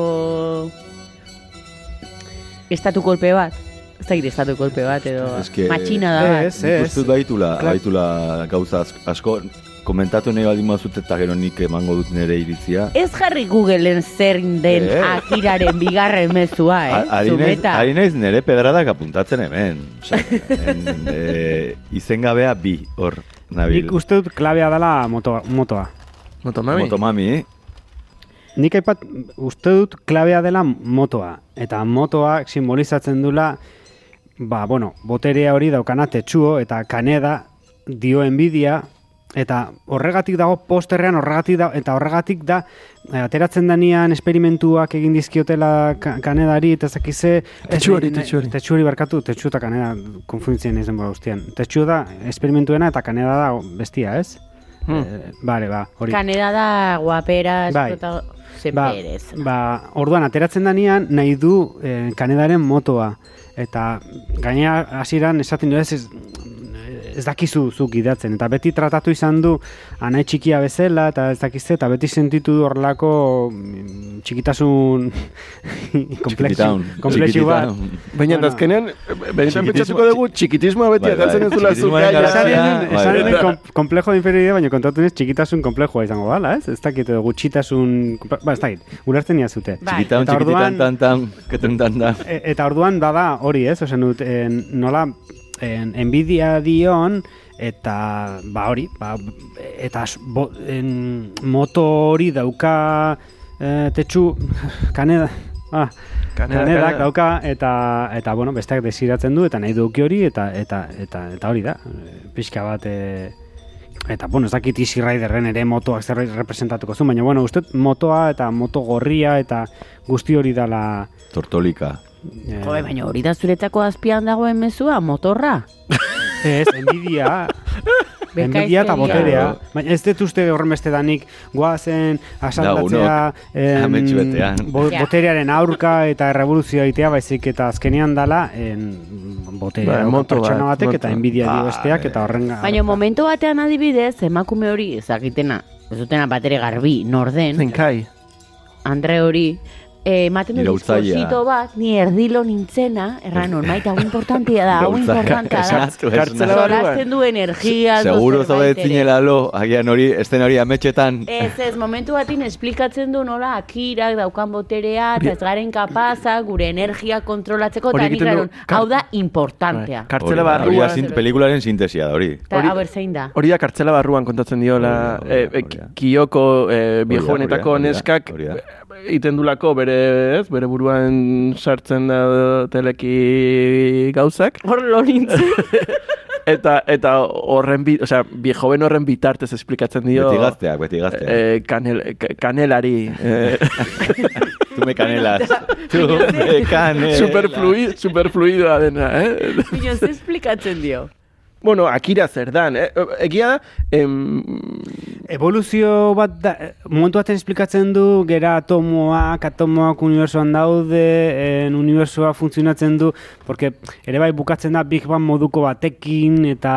estatu kolpe bat? Ez da estatu kolpe bat, edo Eske- matxina da bat. Ez, ez. baitula, Klar. baitula gauza asko komentatu nahi baldin mazut eta gero nik emango dut nire iritzia. Ez jarri Googleen zer den Eh? akiraren bigarren mezua, eh? Ari naiz, Zumeta. ari naiz nire pedradak apuntatzen hemen. Osea, hemen, e, izengabea bi, hor, nabil. Nik uste dut klabea dela moto, motoa. Motomami? Motomami, Nik aipat uste dut klabea dela motoa. Eta motoa simbolizatzen dula, ba, bueno, boterea hori daukana tetsuo eta kaneda dio enbidia Eta horregatik dago posterrean, horregatik da, eta horregatik da, eh, ateratzen danian esperimentuak egin dizkiotela ka- kanedari, eta zakize... Tetsuari, tetsuari. Tetsuari barkatu, tetsu eta kaneda konfunditzen izan bora guztian. Tetsu da esperimentuena eta kaneda da bestia, ez? Hmm. Eh, Bale, ba, hori. Kaneda da guapera, Bai. ba, ba, orduan ateratzen danean nahi du eh, kanedaren motoa. Eta gainera hasieran esaten du ez, ez, ez dakizu zuk gidatzen. Eta beti tratatu izan du anai txikia bezala, eta ez dakize, eta beti sentitu du horrelako mm, txikitasun <laughs> komplexu, bat. Baina Bueno. azkenean, benetan Txikitismo- pentsatuko dugu, txikitismoa beti ataltzen ez dula zuk Txikitismoaren gaia. Esan Garatzea, nuen- esan nuen kom, komplejo de inferioridad, baina kontatu nez txikitasun komplejua izango dala, ez? Ez dakit, gutxitasun, ba, ez dakit, ulertzen ia zute. Bai. Txikitaun, orduan- tan, tan, keten, tan, tan. E, eta orduan bada hori, ez? Dut, en, nola en, enbidia dion, eta ba hori, ba, eta bo, en, moto hori dauka e, tetsu, <laughs> kaneda, ah, Kaneda, kanedak kaneda. dauka, eta, eta bueno, besteak desiratzen du, eta nahi duki hori, eta, eta, eta, eta hori da, pixka bat, e, Eta, bueno, ez dakit Easy Riderren ere motoak zerbait representatuko zuen, baina, bueno, uste motoa eta moto gorria eta guzti hori dala... Tortolika. Eh, Jo, baina hori da zuretako azpian dagoen mezua, motorra. <laughs> Ez, enbidia, <laughs> enbidia eta boterea. Baina ez dut uste horren beste danik guazen asaldatzea em, <laughs> amets betean. bo, boterearen aurka eta errevoluzioa egitea baizik eta azkenean dala en, boterea Ba, moto pertsona batek eta moto. enbidia dio Ba, besteak eta horren Baina momentu batean adibidez, emakume hori ezagitena, ez dutena batere garbi, norden, Zenkai. Andre hori, eh, ematen du diskursito bat, ni erdilo nintzena, erran hon, maita, hau <laughs> importantia da, hau importanta da. Kartzela. Solasten du energia, edo Seguro zinela lo, agian hori, esten hori ametxetan. Ez, ez, momentu batin esplikatzen du nola akirak daukan boterea, eta ez garen kapaza, gure energia kontrolatzeko, Hori eta nik hau da importantea. Bai, Kartzela Hori hori da barruan. sin- pelikularen sintesia da hori. Eta, hori- zein da. Hori da kartzela barruan kontatzen diola Hori hori da, eh, eh, hori. Kioko eh, hori da, neskak iten dulako bere, ez, bere buruan sartzen da teleki gauzak Hor lo nintzen. <laughs> eta eta horren bi, osea, viejoen horren bitartez esplikatzen dio Beti gazteak, beti gazteak. eh, kanel, ka- kanelari eh, <laughs> Tu me canelas. Tu me <laughs> canelas. superfluid, superfluidoa dena, eh? Bino, ze esplikatzen dio. Bueno, akira zer dan, eh? egia da, em, Evoluzio bat da, eh, momentu baten esplikatzen du, gera atomoak, atomoak unibersoan daude, en unibersoa funtzionatzen du, porque ere bai bukatzen da Big Bang moduko batekin, eta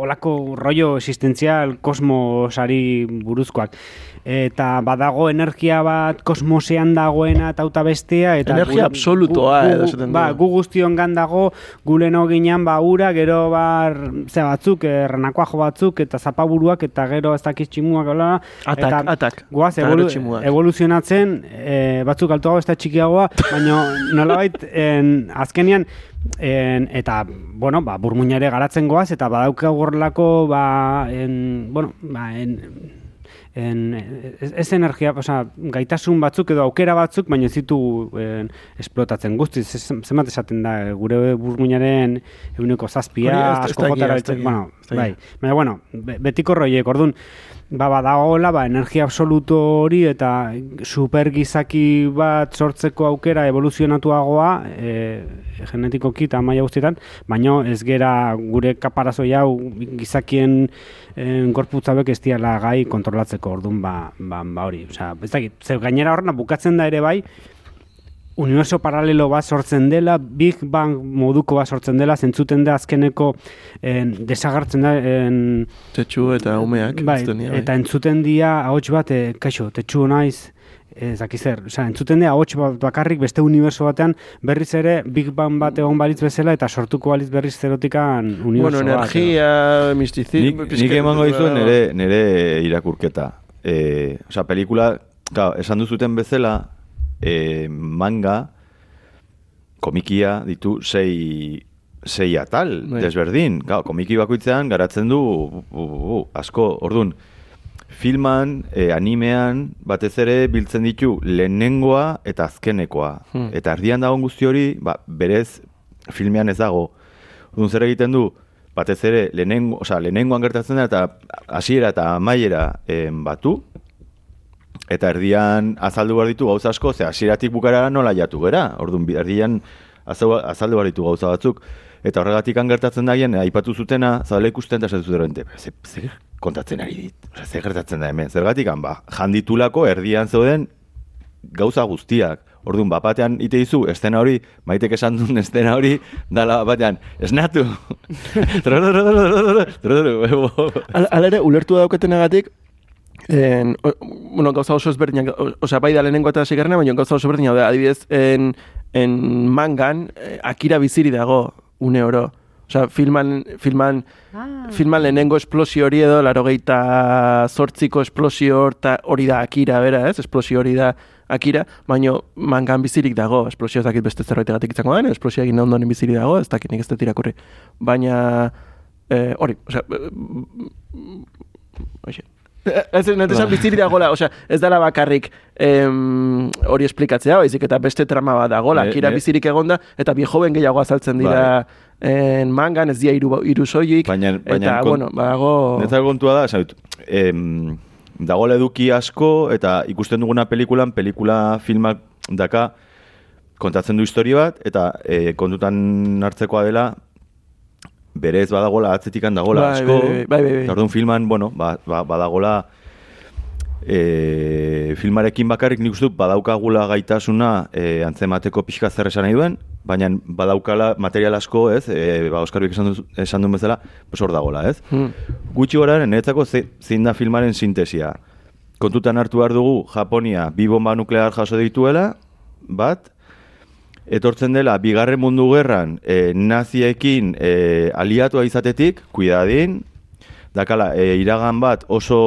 olako rollo existentzial kosmosari buruzkoak. Eta badago energia bat kosmosean dagoena eta auta bestea. Eta Energia gu- absolutoa, gu- edo gu- esaten du. Ba, gu guztion gan dago, guleno ginean ba ura, gero bar, ze batzuk, eh, renakoajo batzuk, eta zapaburuak, eta gero ez dakiz tximuak, bla, Atak, eta atak. Guaz, evolu evoluzionatzen, e, batzuk altuago ez da txikiagoa, baina <laughs> nolabait, en, azkenian, en, eta, bueno, ba, burmuinare garatzen goaz, eta badauka gorlako, ba, en, bueno, ba, en, en, ez, ez energia, osea, gaitasun batzuk edo aukera batzuk, baina ez ditu en, esplotatzen guztiz, zenbat esaten da, gure burmuinaren eguneko zazpia, Hori asko jotara, bueno, bai, baina, bueno, be- betiko roiek, orduan, ba, badagoela, ba, energia absoluto hori eta supergizaki bat sortzeko aukera evoluzionatuagoa, e, genetikoki eta maila guztietan, baina ez gera gure kaparazoi hau gizakien en, gorputzabek ez diala gai kontrolatzeko orduan ba, ba, ba hori. Osea, ez dakit, ze gainera horrena bukatzen da ere bai, universo paralelo bat sortzen dela, Big Bang moduko bat sortzen dela, zentzuten da azkeneko en, desagartzen da en, Txetxu eta umeak. bai, bai. eta entzuten dia ahots bat, e, kaixo, tetsu naiz, ez dakiz zer, osea, entzuten dira ahots bat bakarrik beste universo batean berriz ere Big Bang bat egon balitz bezala eta sortuko balitz berriz zerotikan universo Bueno, bat. energia, mistizismo... Nik, nik emango dizuen nire, nire irakurketa. E, Osa, pelikula, claro, esan duzuten bezala, e, manga, komikia ditu sei, sei atal, Bai. desberdin. Claro, komiki bakoitzean garatzen du bu, bu, bu, asko, ordun filman, e, animean, batez ere biltzen ditu lehenengoa eta azkenekoa. Hmm. Eta erdian dagoen guzti hori, ba, berez filmean ez dago. Orduan zer egiten du, batez ere lehenengo, osea, lehenengoan gertatzen da eta hasiera eta amaiera em, batu eta erdian azaldu behar ditu gauza asko, ze hasieratik bukarara nola jatu gera. Orduan erdian azaldu, behar ditu gauza batzuk. Eta horregatik gertatzen daien, aipatu zutena, zabale ikusten eta esaten zuten, ze, ze kontatzen ari dit, Osea, ze gertatzen da hemen. Zergatik ba, janditulako erdian zeuden gauza guztiak. Orduan, bapatean ite dizu, estena hori, maitek esan duen estena hori, dala bapatean, esnatu. Al- Hala ere, ulertu daukatenagatik, en, o, bueno, gauza oso ezberdinak, o- osea, bai da lehenengo eta zigarrena, baina gauza oso ezberdinak da, adibidez, en, en mangan, eh, akira biziri dago, une oro. Osea, filman, filman, Ah. filman lehenengo esplosio hori edo, laro gehieta zortziko esplosio hori da akira, bera, ez? Esplosio hori da akira, baina mangan bizirik dago, esplosio ez dakit beste zerbaitegatik izango den, esplosio egin ondoren bizirik dago, ez dakit nik ez dut irakurri. Baina, eh, hori, osea, Oixe. Ez ez netesan biziri dagola, osea, ez dela bakarrik em, hori esplikatzea, baizik eta beste trama bat dagola, Ne- kira ne- bizirik egonda, eta biejoben gehiago azaltzen dira en mangan, ez dira iru, iru soilik, Baina- baina eta, kon- bueno, badago... Netzako kontua da, dut, em, dagoela eduki asko, eta ikusten duguna pelikulan, pelikula filmak daka, kontatzen du historia bat, eta e, kontutan hartzekoa dela, berez badagola atzetikan dagola Bai, asko, bai, bai, bai, bai, eta filman, bueno, ba, ba, badagola, e, filmarekin bakarrik nik uste dut badaukagula gaitasuna e, antzemateko pixka zer esan nahi duen, baina badaukala material asko, ez, e, ba, Oskar esan, du, esan duen bezala, pues hor dagola, ez? Hmm. Gutxi gora, niretzako ze, zein da filmaren sintesia. Kontutan hartu behar dugu, Japonia bi bomba nuklear jaso dituela, bat, etortzen dela, bigarren mundu gerran, e, naziekin e, aliatua izatetik, kuidadin, dakala, e, iragan bat oso,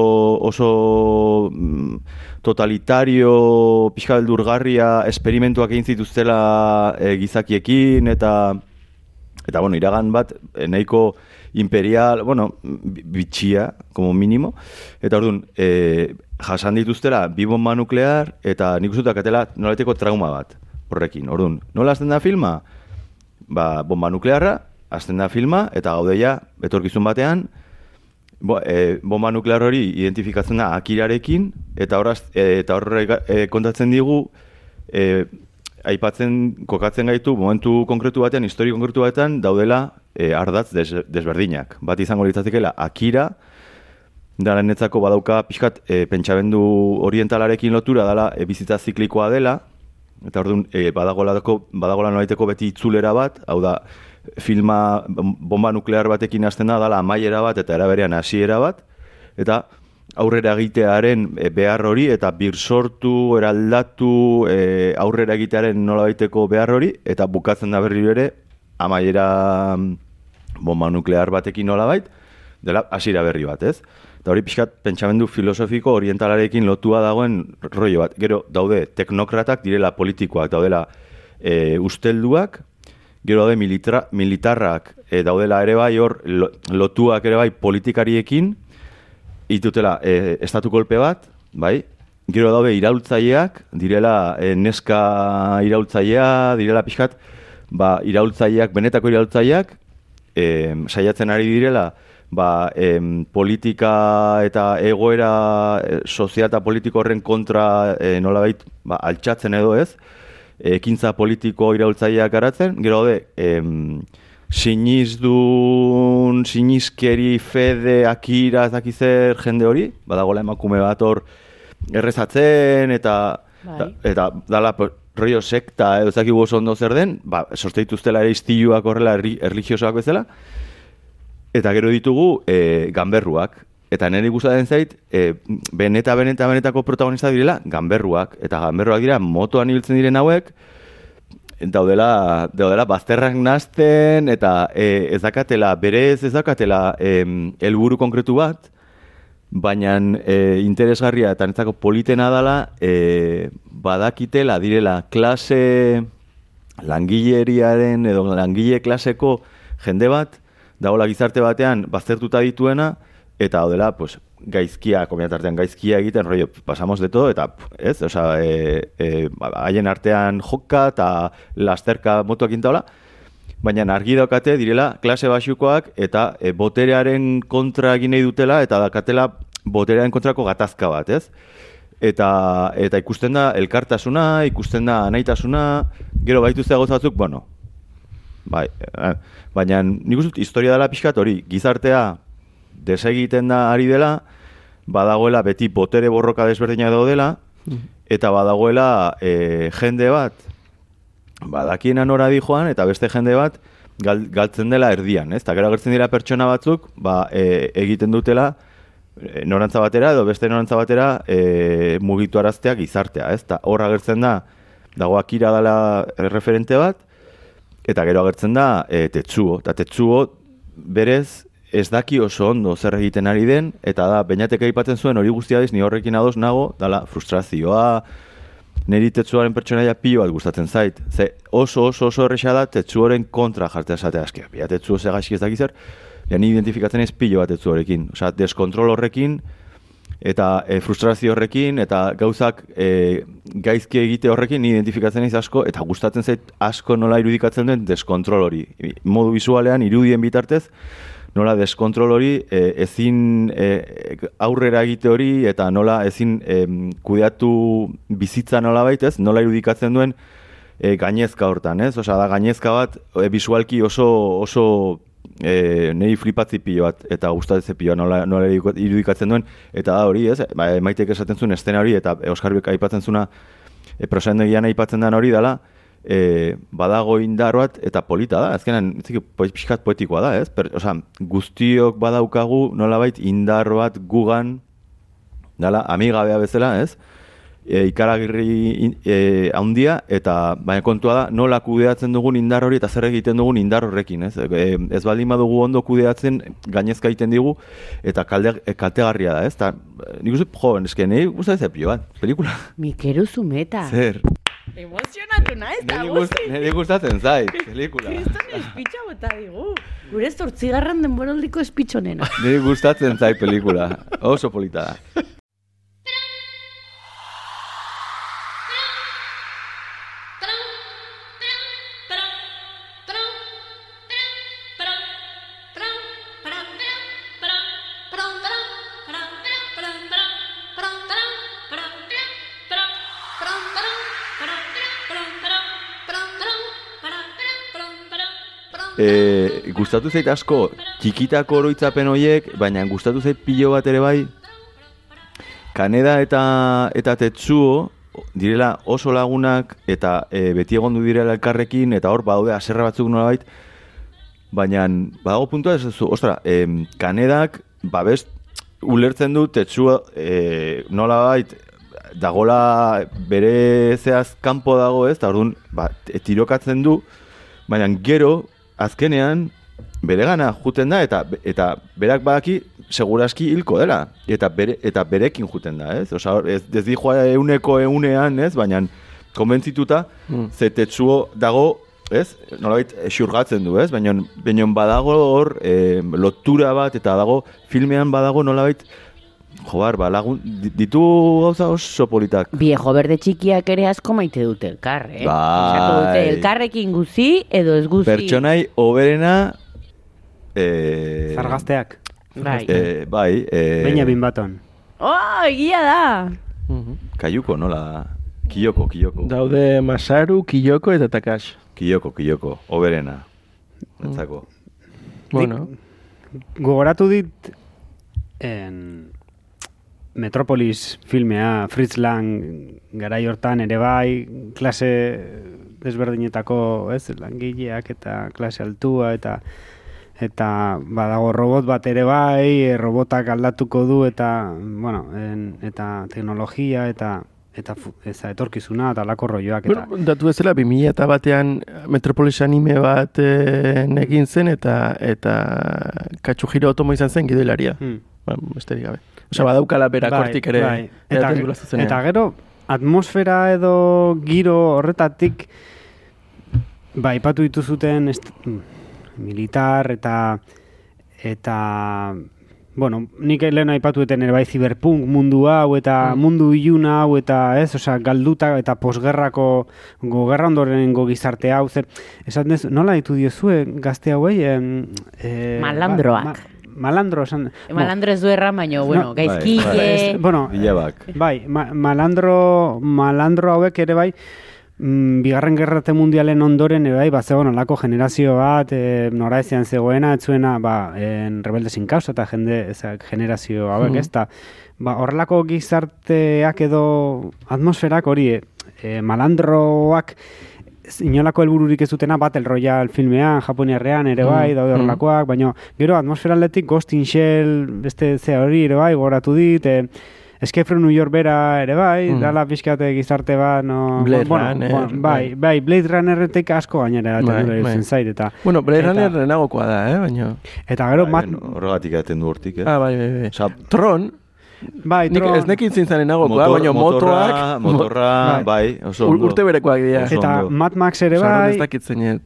oso mm, totalitario, pixka beldurgarria, esperimentuak egin zituztela e, gizakiekin, eta eta bueno, iragan bat eh, nahiko imperial, bueno, bi- bitxia, como mínimo, eta orduan, e, jasan dituztela bi bomba nuklear, eta nik uste dut akatela nolaiteko trauma bat horrekin. Orduan, nola hasten da filma? Ba, bomba nuklearra, hasten da filma, eta gaudeia, etorkizun batean, Bo, e, bomba nuklear hori identifikatzen da akirarekin, eta horraz, e, eta horre e, kontatzen digu, e, aipatzen, kokatzen gaitu, momentu konkretu batean, histori konkretu batean, daudela e, ardatz des, desberdinak. Bat izango litzatekeela akira, dara netzako badauka pixkat e, pentsabendu orientalarekin lotura dela e, bizitza ziklikoa dela, eta orduan e, badagolako, badagola nolaiteko beti itzulera bat, hau da, filma bomba nuklear batekin hasten da, dala amaiera bat eta eraberean hasiera bat, eta aurrera egitearen e, behar hori eta birsortu, eraldatu, e, aurrera egitearen nolabaiteko behar hori, eta bukatzen da berri ere amaiera mm, bomba nuklear batekin nolabait, dela hasiera berri bat, ez? Eta hori pixkat pentsamendu filosofiko orientalarekin lotua dagoen rollo bat. Gero daude teknokratak direla politikoak, daudela e, ustelduak, gero daude militra, militarrak e, daudela ere bai hor lo- lotuak ere bai politikariekin, itutela e, estatu kolpe bat, bai? Gero daude iraultzaileak, direla e, neska iraultzailea, direla pixkat, ba, iraultzaileak, benetako iraultzaileak, e, saiatzen ari direla, ba, em, politika eta egoera e, sozial eta politiko horren kontra e, nolabait ba, altxatzen edo ez, ekintza politiko iraultzaileak garatzen, gero de, em, sinizdun, sinizkeri, fede, akira, ez zer jende hori, badagola emakume bat hor errezatzen, eta, Bai. eta, eta dala, rollo sekta, edo dakigu oso ondo zer den, ba, sorte dituztela ere istiluak horrela erri, erlijiosoak bezala, Eta gero ditugu e, ganberruak. Eta nire gustatzen zait, e, beneta, beneta, benetako protagonista direla ganberruak. Eta ganberruak dira motoan ibiltzen diren hauek, daudela, daudela bazterrak nazten, eta e, ez dakatela, berez ez dakatela helburu konkretu bat, baina e, interesgarria eta netzako politena dela, e, badakitela direla klase langileriaren edo langile klaseko jende bat, dagoela gizarte batean baztertuta dituena, eta hau dela, pues, gaizkia, komiatartean gaizkia egiten, rollo, pasamos de todo, eta, ez, osea, e, e, ba, haien artean joka eta lasterka motuak intaola, baina argi daukate direla klase basukoak eta e, boterearen kontra egin nahi dutela eta dakatela boterearen kontrako gatazka bat, ez? Eta, eta ikusten da elkartasuna, ikusten da anaitasuna, gero baitu ze gauza batzuk, bueno, bai, eh, baina nik uste historia dela pixkat hori, gizartea desegiten da ari dela, badagoela beti botere borroka desberdina daudela, eta badagoela e, jende bat, badakiena nora di joan, eta beste jende bat gal, galtzen dela erdian, ez? Eta gero agertzen dira pertsona batzuk, ba, e, egiten dutela, e, norantza batera edo beste norantza batera e, mugitu araztea gizartea, ez? Ta hor agertzen da, dago akira dela referente bat, eta gero agertzen da e, tetsuo, eta tetsuo berez ez daki oso ondo zer egiten ari den, eta da, bainatek aipatzen zuen hori guztia diz, ni horrekin ados nago, dala frustrazioa, niri tetsuaren pertsonaia pilo bat gustatzen zait. Ze oso oso oso erresa da tetsuoren kontra jartzea esatea eske. Bia tetsuo ze ez dakiz zer. Ja ni identifikatzen ez pilo bat tetsuorekin. Osea, deskontrol horrekin eta e, frustrazio horrekin eta gauzak e, gaizki egite horrekin ni identifikatzen ez asko eta gustatzen zait asko nola irudikatzen duen deskontrol hori. Modu visualean irudien bitartez nola deskontrol hori e, ezin e, aurrera egite hori eta nola ezin e, kudeatu bizitza nola baitez, nola irudikatzen duen e, gainezka hortan, ez? Osa, da gainezka bat e, visualki oso, oso e, niri flipatzi pilo bat eta gustatzen pilo nola, nola irudikatzen duen eta da hori, ez? Ba, maitek esaten zuen estena hori eta Oskar Bek aipatzen zuna e, prosendegian aipatzen den hori dela, e, badago indar bat eta polita da. Azkenan, ez pixkat poetikoa da, ez? Per, osa, guztiok badaukagu nolabait indar bat gugan, dala, amigabea bezala, ez? E, ikaragirri e, handia eta baina kontua da nola kudeatzen dugun indar hori eta zer egiten dugun indar horrekin, ez? E, ez baldin badugu ondo kudeatzen gainezka egiten digu eta kalde, kaltegarria da, ez? Ta, nik uste, jo, eske, nahi gustatzen zepio bat, pelikula. Mikeru zumeta. Zer? Emozionatu naiz, da Niri gust- niri gustatzen zait, <laughs> pelikula. Kriston espitxa bota digu. Gure zortzigarren denboraldiko espitxonena. Niri gustatzen zait pelikula. Oso polita da. Gustatu zait asko txikitako oroitzapen horiek, baina gustatu zait pilo bat ere bai. Kaneda eta eta Tetsuo direla oso lagunak eta e, beti egondu direla elkarrekin eta hor badaude haserre batzuk nolabait. Baina badago puntua ez zu, ostra, em, Kanedak babest ulertzen du Tetsuo e, nolabait dagola bere zeaz kanpo dago ez, eta orduan ba, e, tirokatzen du, baina gero azkenean beregana juten da eta eta berak badaki seguraski hilko dela eta bere, eta berekin juten da, ez? Osea, hor, ez ez dijoa euneko eunean, ez? Baina konbentzituta Mm. ze tetsuo dago, ez? Nolabait xurgatzen du, ez? Baina baina badago hor e, lotura bat eta dago filmean badago nolabait Jobar, ba, lagun, di- ditu gauza oso politak. Viejo berde txikiak ere asko maite dute elkar, eh? Bai. Dute elkarrekin guzi edo ez guzi. Pertsonai oberena... E, Zargazteak. Bai. E, bai, e, Benjamin Baton. Oh, egia da! Mhm. Kaiuko, nola? Kiyoko, Kiyoko. Daude Masaru, Kiyoko eta Takashi. Kiyoko, Kiyoko, oberena. Entzako. Bueno, Gogoratu dit en Metropolis filmea, Fritz Lang garai hortan ere bai, klase desberdinetako, ez, langileak eta klase altua eta eta badago robot bat ere bai, e, robotak aldatuko du eta bueno, en, eta teknologia eta eta eza etorkizuna eta lako rolloak eta bueno, datu bezala 2000 eta batean Metropolis anime bat eh, egin zen eta eta Katsuhiro Otomo izan zen gidoilaria. Hmm. Ba, besterik gabe. Osea, badaukala berak hortik ere. bai. Eta, zuzenean. eta gero, atmosfera edo giro horretatik, ba, ipatu dituzuten est, militar eta eta bueno, nik lehen aipatu eten ere bai ziberpunk mundu hau eta mundu iluna hau eta ez, osea, galduta eta posgerrako gogerra ondorengo gizarte hau, ze, esan ez, nola ditu diozue gazte hauei? em, eh, Malandroak. ba- ma- malandro, esan... Malandro ez du erran, baina, bueno, No. gaizkile... Bai, bueno, Bilabak. Bai, ma, malandro, malandro hauek ere bai, mm, bigarren gerrate mundialen ondoren ere bai, bat zegoen olako generazio bat, e, nora ezean zegoena, etzuena, ba, en rebelde sin causa eta jende, eza, generazio hauek, ez da, ba, horrelako gizarteak edo atmosferak hori, e, malandroak, inolako helbururik ez dutena Battle Royale filmean, Japoniarrean ere bai, daude horrelakoak, baina gero atmosfera aldetik Ghost in Shell, beste ze hori ere bai, goratu dit, e, Escape from New York bera ere bai, Mm. dala pixkate gizarte bat, no... Blade bueno, Runner, bueno, bai, bai, Blade Runnerretik asko gainera Bai, bai, bai. bai. zait, eta, Bueno, Blade Eta- Runner lehenagokoa da, eh, baina... eta gero, mat, Bai, Horregatik egiten du hortik, eh? Ah, bai, bai, bai. Osa, Tron, bai, nik ez nekin zintzen lehenagokoa, motor- baina motorra, motoak... motorra, Bai. bai, oso ondo. urte berekoak dira. Eta. Mad Max ere bai, ez dakit zeinet.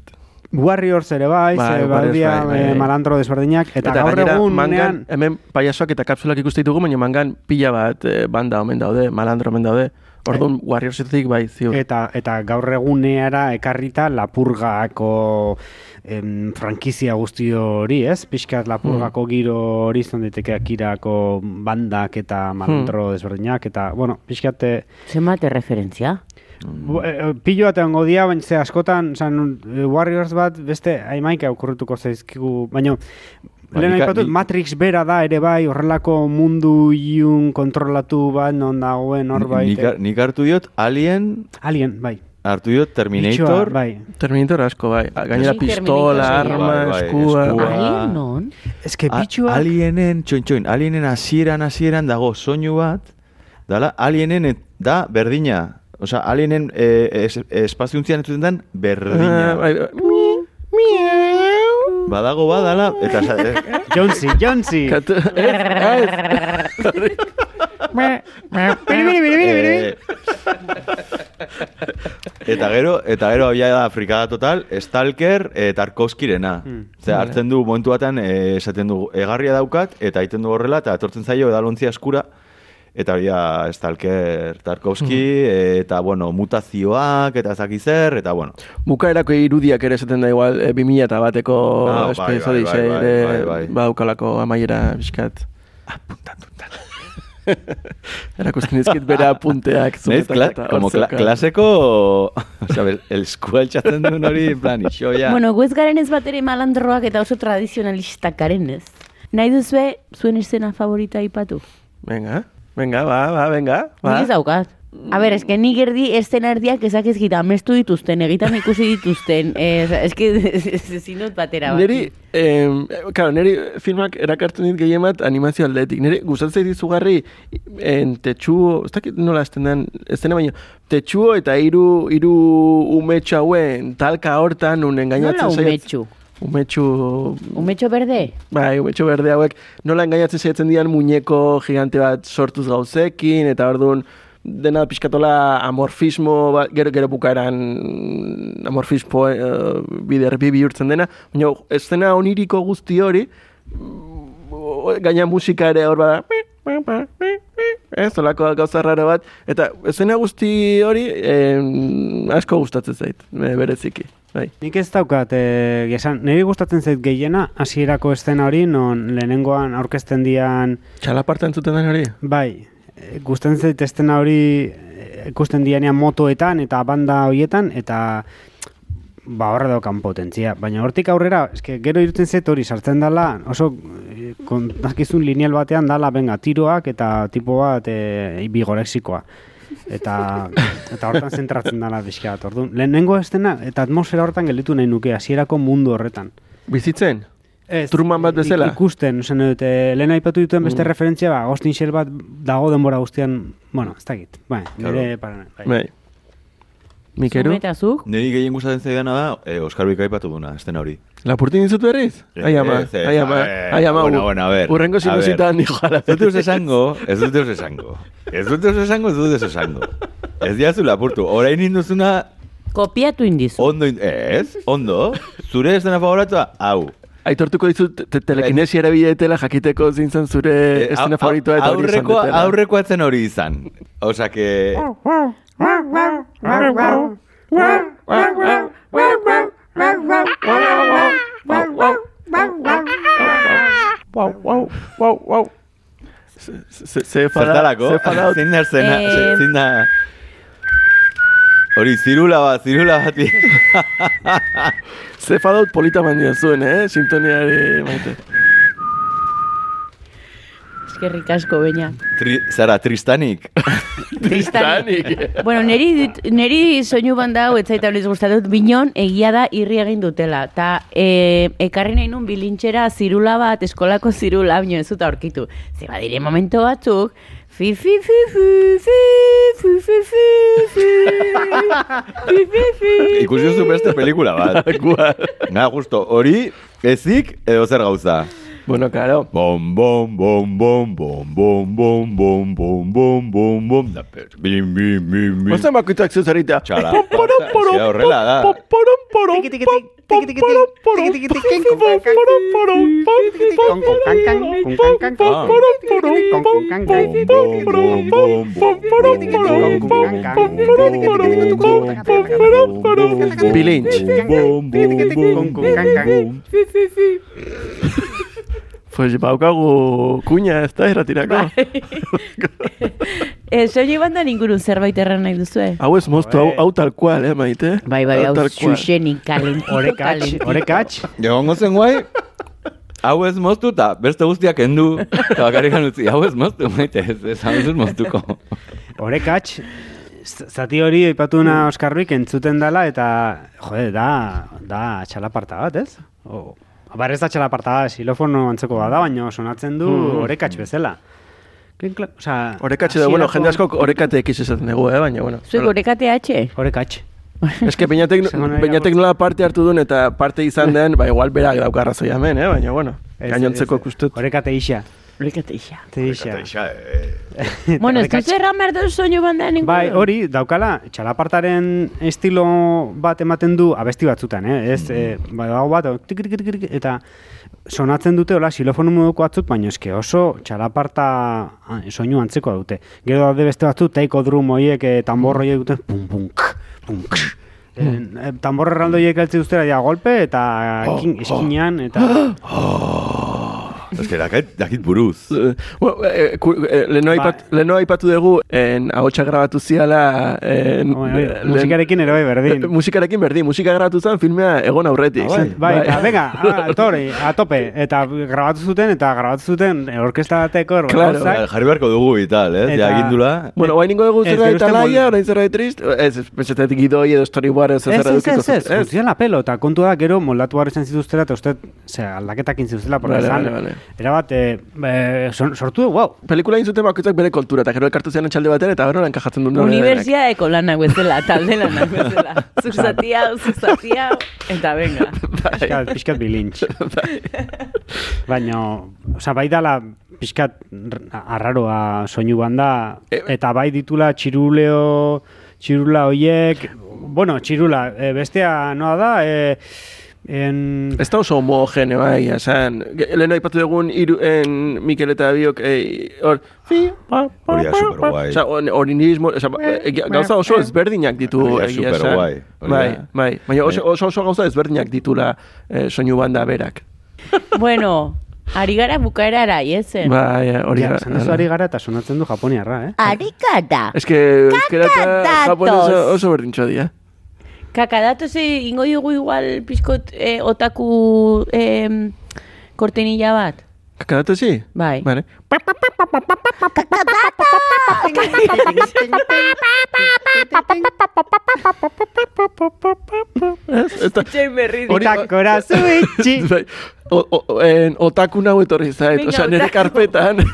Warriors ere bai, Bai, ze Warriors badia bai, bai, eh, bai. malandro desberdinak, eta, Eta, gaur egun mangan, hemen paiasoak eta kapsulak ikuste ditugu, baina mangan pila bat eh, banda omen daude, malandro omen daude. Orduan, Warriorsetik bai, ziur. eta, eta gaur eguneara ekarrita lapurgako em, frankizia guzti hori, ez? Pixkat lapurgako Hmm. giro hori izan daiteke akirako bandak eta malandro desberdinak, eta, bueno, pixkat eh, Zenbate referentzia? Bu- eh, Pilo bat egongo dia, baina ze askotan, san, eh, Warriors bat beste haimaika okurrituko zaizkigu, baina Ba, lehen nik- aipatut, nik- Matrix bera da ere bai, horrelako mundu iun kontrolatu bat non dagoen horbait. Nik, har- nik hartu diot Alien, Alien, bai. hartu diot Terminator, Bitxoa, bai. Terminator asko, bai. Gainera Sí, pistola, arma, bai, bai, eskua. eskua. Alien non? Ez que bitxua... Alienen, txoin, txoin, alienen hasieran hasieran dago soinu bat, dala, alienen da berdina. Osea, alienen eh, es, espaziuntzian entzuten den berdina. Ah, bai, bai. Badago badala, eta... eh, Jonsi, Jonsi! Katu- eh, eta gero, eta gero habia da frikada total, Stalker eh, Tarkovskirena. Hmm. Ze hartzen du momentu batean eh, esaten du egarria daukat eta egiten du horrela eta etortzen zaio edalontzia eskura eta hori da Stalker Tarkovski Hmm. eta bueno, mutazioak eta ez dakit zer eta bueno. Bukaerako irudiak ere esaten da igual, e, 2000 eta bateko Ah, bai, espezo bai, dize, bai, ere bai, bai. baukalako amaiera bizkat. Puntan. <laughs> Erakusten dizkit bere apunteak. <laughs> Neiz, zuzetak kla, como kla, klaseko, <laughs> el, el eskual txatzen duen hori, plan, iso ya. Bueno, guez garen ez bat ere malandroak eta oso tradizionalistak garen ez. Nahi duzue, zuen escena favorita ipatu? Venga, venga, ba, ba, venga. Ba. Nik ez daukat. A ber, eske nik erdi estena erdiak ezak ez gita amestu dituzten, egitan ikusi dituzten. Ez, eske <laughs> ezin dut batera bat. Neri, eh, claro, neri filmak erakartzen dit gehien bat animazio aldetik. Neri gustatzen zait izugarri en tetsuo, ez dakit nola esten den, ez dena baino, tetsuo eta hiru hiru umetxo hauen talka hortan un Nola engainatzen saiatzen- umetxu? Umetxu... Umetxo berde? Bai, umetxo berde hauek nola engainatzen saiatzen dian muñeko gigante bat sortuz gauzekin, eta orduan dena pixkatola amorfismo, bat, gero gero bukaeran amorfismo uh, bider bi bihurtzen dena, baina eszena oniriko guzti hori, mm, gaina musika ere hor bada, ez, olako gauza raro bat, eta eszena guzti hori eh, asko gustatzen zait, eh, bereziki. Bai. Nik ez daukat, e, esan, niri gustatzen zait gehiena, hasierako estena hori, non lehenengoan aurkezten dian, Txalaparta entzuten den hori? bai, e, gustatzen zait estena hori e, ikusten dianean motoetan eta banda hoietan, eta ba horre daukan potentzia. Baina hortik aurrera, eske gero irutzen zait hori sartzen dala, oso e, kontakizun lineal batean dala, benga, tiroak eta tipo bat e, bigorexikoa. Eta, <laughs> eta hortan zentratzen dala bizkat. Orduan, lehenengo estena eta atmosfera hortan gelditu nahi nuke, hasierako mundu horretan. Bizitzen? Ez, Truman bat bezala? ik- Ikusten, ozen dut, eh, lehen aipatu dituen beste Mm. referentzia, ba, Austin Shell bat dago denbora guztian, bueno, ez dakit, bai, nire Claro. para, bai. Bai. Mikeru? Zumeta zuk? Niri gehien gustatzen zaidana da, eh, Oskar Bika aipatu duna, estena hori. Lapurtin dizut berriz? Ai ama, Ez, ez, ai ama, eh, ai ama. bueno, bueno, a ver, Urrengo sinusitan dijo ala. Ez dut esango, ez dut eus esango. Ez dut eus esango, ez dut eus esango. Ez diazu lapurtu. Orain induzuna, Kopiatu indizu. ondo, in- ez, ondo. Zure estena favoritua, hau. aitortuko dizut te telekinesia erabiletela jakiteko zintzen zure Eh, estena au- favoritoa eta hori izan dutela. aurrekoa hori izan. Osa que... Ze zertarako? Zein da zena? Eh. Zein da... Hori, zirula bat, zirula bat. Ze fadaut polita baino zuen, eh? Sintoniare maite. Eskerrik asko, baina. Tri, zara, tristanik. Tristanik. Bueno, neri, neri soinu banda hau etzaita horiz gustatut, binon egia da irri egin dutela. Ta e, ekarri nahi nun bilintxera zirula bat, eskolako zirula, bino ez dut aurkitu. Ze badire momento batzuk, fi fi fi fi fi fi fi fi fi fi fi fi Ikusi beste pelikula bat. Na, justo, hori, ezik, edo zer gauza. Bueno, claro. Bom, bom, bom, bom, bom, bom, bom, bom, bom, bom, bom, bom, bim, bim, bim, bim. Txala, zera horrela da. Bilinch. Pues baukagu kuña ez da erratirako. <laughs> e, soinu banda ingurun zerbait erran nahi duzue? Hau ez moztu, hau, hau tal cual, eh, maite? Bai, bai, hau xuxenik, kalentito, kalentito. orekatx. Egongo zen guai, hau ez moztu eta beste guztiak endu, eta bakarrik utzi, hau ez moztu, maite, ez, ez hau ez moztuko. Orekatx, z- zati hori aipatuna Oskarruik entzuten dela eta, jode, da, da txalaparta bat, ez? O, bar ez da txalaparta bat, xilofono antzeko bat da, baina sonatzen du orekatx bezala. Klin, klin, osea, Orekatxe da, bueno, hasierako- jende askok orekate ekiz esaten dugu, eh, baina, bueno. Zuek orekate atxe? Orekatx. <laughs> Ez que peinatek, nola parte hartu duen eta parte izan den, ba, igual berak dauka arrazoia hemen, eh, baina, bueno. Ez, Gainontzeko ez, kustet. Orekate isa. Isa. Te isa. <laughs> Bueno, ez duzu erran behar dut soinu banda ingurun? Bai, hori, daukala, txalapartaren estilo bat ematen du abesti batzutan, eh? Ez, eh, bai, dago bat, tik, tik, tik, tik, eta sonatzen dute, hola, xilofonu moduko batzuk, baina eske oso txalaparta ah, soinu antzeko dute. Gero daude beste batzuk, taiko drum hoiek, eh, tambor dute, pum, pum, k, pum, k. Eh, tambor erraldo hoiek heltze duztera, ja, golpe, eta kin, eskinean, eta... Ez <gasps> que dakit, dakit buruz. Eh, bueno, eh, eh, leheno Bai. aipat, aipatu dugu, en, ahotsa grabatu ziala, en, Oi, oi, lehen- musikarekin ere bai berdin. Eh, musikarekin berdin, musika grabatu zen filmea egon aurretik. Ah, bai. Bai, eta venga, <laughs> a, tore, a tope, eta grabatu zuten, eta grabatu zuten eh, orkesta bateko Claro. gauzak. Jarri beharko dugu y tal, ez? Eta- Ja, agindula. Bueno, guain ningo dugu Ez, zerbait gero uste alaia, mol- orain zerbait trist, ez, ez, pentsatzen gidoi edo storyboard ez Ez, zer ez, edukiko ez, ez, zut- funtzioan la pelo, eta kontua da gero moldatu behar izan zituztela, eta uste, ze, aldaketak intzituztela, porque Vale, zan, vale, vale. Erabat, eh, eh, son- sortu du, wow, Pelikula egin zuten bakoitzak bere kultura, eta gero elkartu zian txalde batera, eta gero enkajatzen duen. Universiadeko lanak bezala, talde lanak bezala. <laughs> Zuzati hau, zuzati hau, eta venga. pixkat, pixkat bilintx. <laughs> Baina, oza, bai dala pixkat r- arraroa soinu banda, E- eta bai ditula txiruleo, txirula hoiek, bueno, txirula, eh, bestea noa da, eh, en... Ez da oso homogeneo, bai, esan. Lehen aipatu dugun iru, en Mikel eta biok, eh, hor, fi, pa, pa, Hori pa, superguai. pa. Osa, on- orinismo, osa, eh, gauza oso ezberdinak ditu. Hori egia esan. hori Bai, da. bai. Baina oso, oso, oso gauza ezberdinak ditula eh, soinu banda berak. <laughs> Bueno, ari gara bukaerara, iezen. Bai, eh, hori Ja, da. esan duzu ari gara eta sonatzen du japoniarra, eh? Arikata. Ez que euskera eta Kakadatoz. japonesa oso berdintxo dira. Kakadato Kaka, datoz, e ingo dugu igual pizkot eh, otaku eh, kortenilla bat. Kakadatu zi? Bai. Bale. Eta merri Otakora zuitxi. Otaku nahu etorri zait. Osa, nire karpetan. <laughs>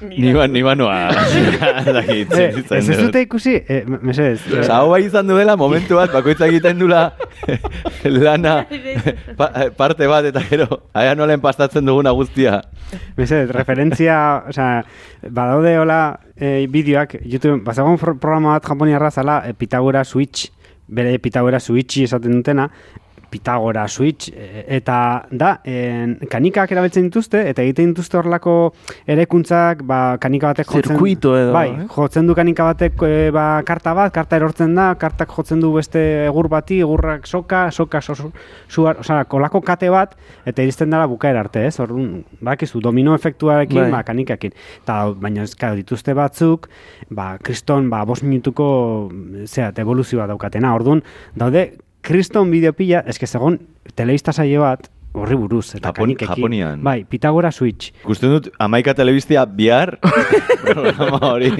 Ni ba, ni ba noa. <laughs> <laughs> Eh, ez ez dut. dute ikusi, eh, mesedez. hau bai izan duela momentu bat, bakoitza egiten dula <laughs> lana pa, parte bat eta gero, aia nola enpastatzen duguna guztia. Mesedez, referentzia, osea, badaude hola eh, bideoak, YouTube, bazagon programa bat japoniarra zala, eh, Pitagora Switch, bere Pitagora switchi esaten dutena, Pitagora switch e, eta da en, kanikak erabiltzen dituzte eta egiten dituzte horlako erekuntzak ba, kanika batek jotzen Zirkuito edo, bai, eh? jotzen du kanika batek e, ba, karta bat, karta erortzen da, kartak jotzen du beste egur bati, egurrak soka, soka so, suar, osea, kolako kate bat eta iristen dara bukaera arte, ez? Orduan, bakizu domino efektuarekin, Bai. ba kanikakin. Ta baina ez dituzte batzuk, ba kriston ba 5 minutuko zea, evoluzioa daukatena. Orduan, daude kriston bideo pila, eske segon telebista saio bat horri buruz eta Japon- kanikekin. Japonian. Bai, Pitagora Switch. Gusten dut, amaika telebiztia bihar, <laughs> programa hori,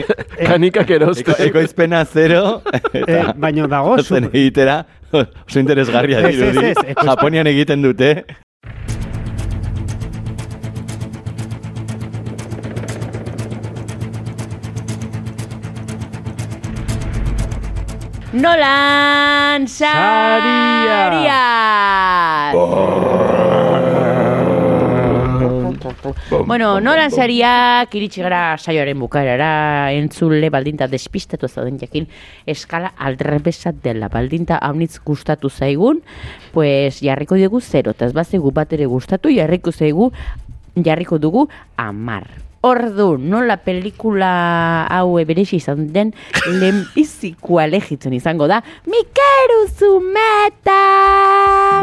Kanikak eroste. eko, ekoizpena zero, eta baino dago zu, zen egitera, oso interesgarria Ez, ez, dirudi, ez, ekoizpen- Japonian egiten dute, Nolan Saria! Bueno, Nolan Sariak iritsi gara saioaren bukaerara entzule baldinta despistatu zauden jakin eskala aldrebesat dela. Baldinta haunitz gustatu zaigun pues jarriko dugu zero eta ez bat gustatu jarriko zaigu jarriko dugu amar Ordu, nola pelikula hau beresi izan den lehenbizikoa lehitzen izango da Mikeru Zumeta!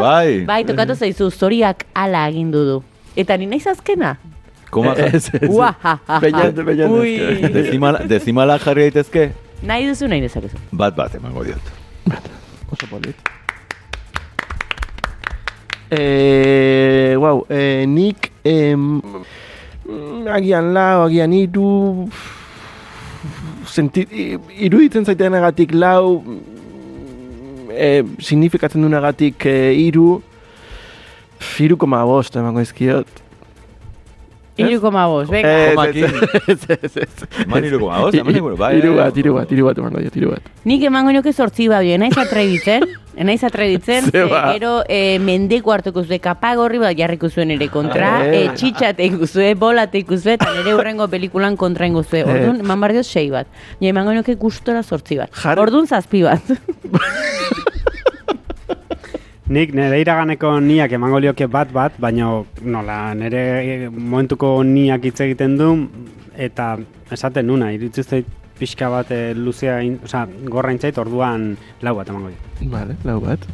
bai, Bai, tokatu zaizu, zoriak ala agindu du. Eta ni naiz azkena? koma, Ez, ez. Beñat. Ui. dezimala, dezimala jarri daitezke, Nahi duzu, nahi dezakezu. bat bat emango diot. Oso polit. Eh, wow, eh, nik em, mm, agian lau, agian iru senti, iruditzen zaitenagatik lau mm, eh, signifikatzen duenagatik eh, iru Iru koma bost emango izkiot. Iru koma bost, venga. Ez, ez, ez. Eman hiru koma bost, eman hiru, bai, bai, bat, hiru bat, hiru bat emango diot, hiru bat. Nik emango nioke sortzi bai, naiz atrebitzen, naiz atrebitzen, Ze ze gero e, mendeko hartuko zuen kapagorri bat jarriko zuen ere kontra, Eh. e, txitxate ikusue, bolate ikusue, eta nire hurrengo pelikulan kontra ingo zuen. Eh. Orduan, eman barrio sei bat. Ja, emango nioke gustora sortzi bat. Orduan zazpi bat. <laughs> Nik nire iraganeko niak emango lioke bat bat, baina nola nire momentuko niak hitz egiten du, eta esaten nuna, zait pixka bat e, luzea, in, oza, gorra intzait, orduan lau bat emango dio. Vale, lau bat.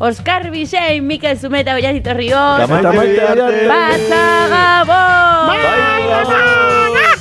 Oskar Bisei, Mikel Zumeta, Oiazitorri Eta Hoz, maite Eta maite arte. arte. Pasa Gabon! Bai, Gabon!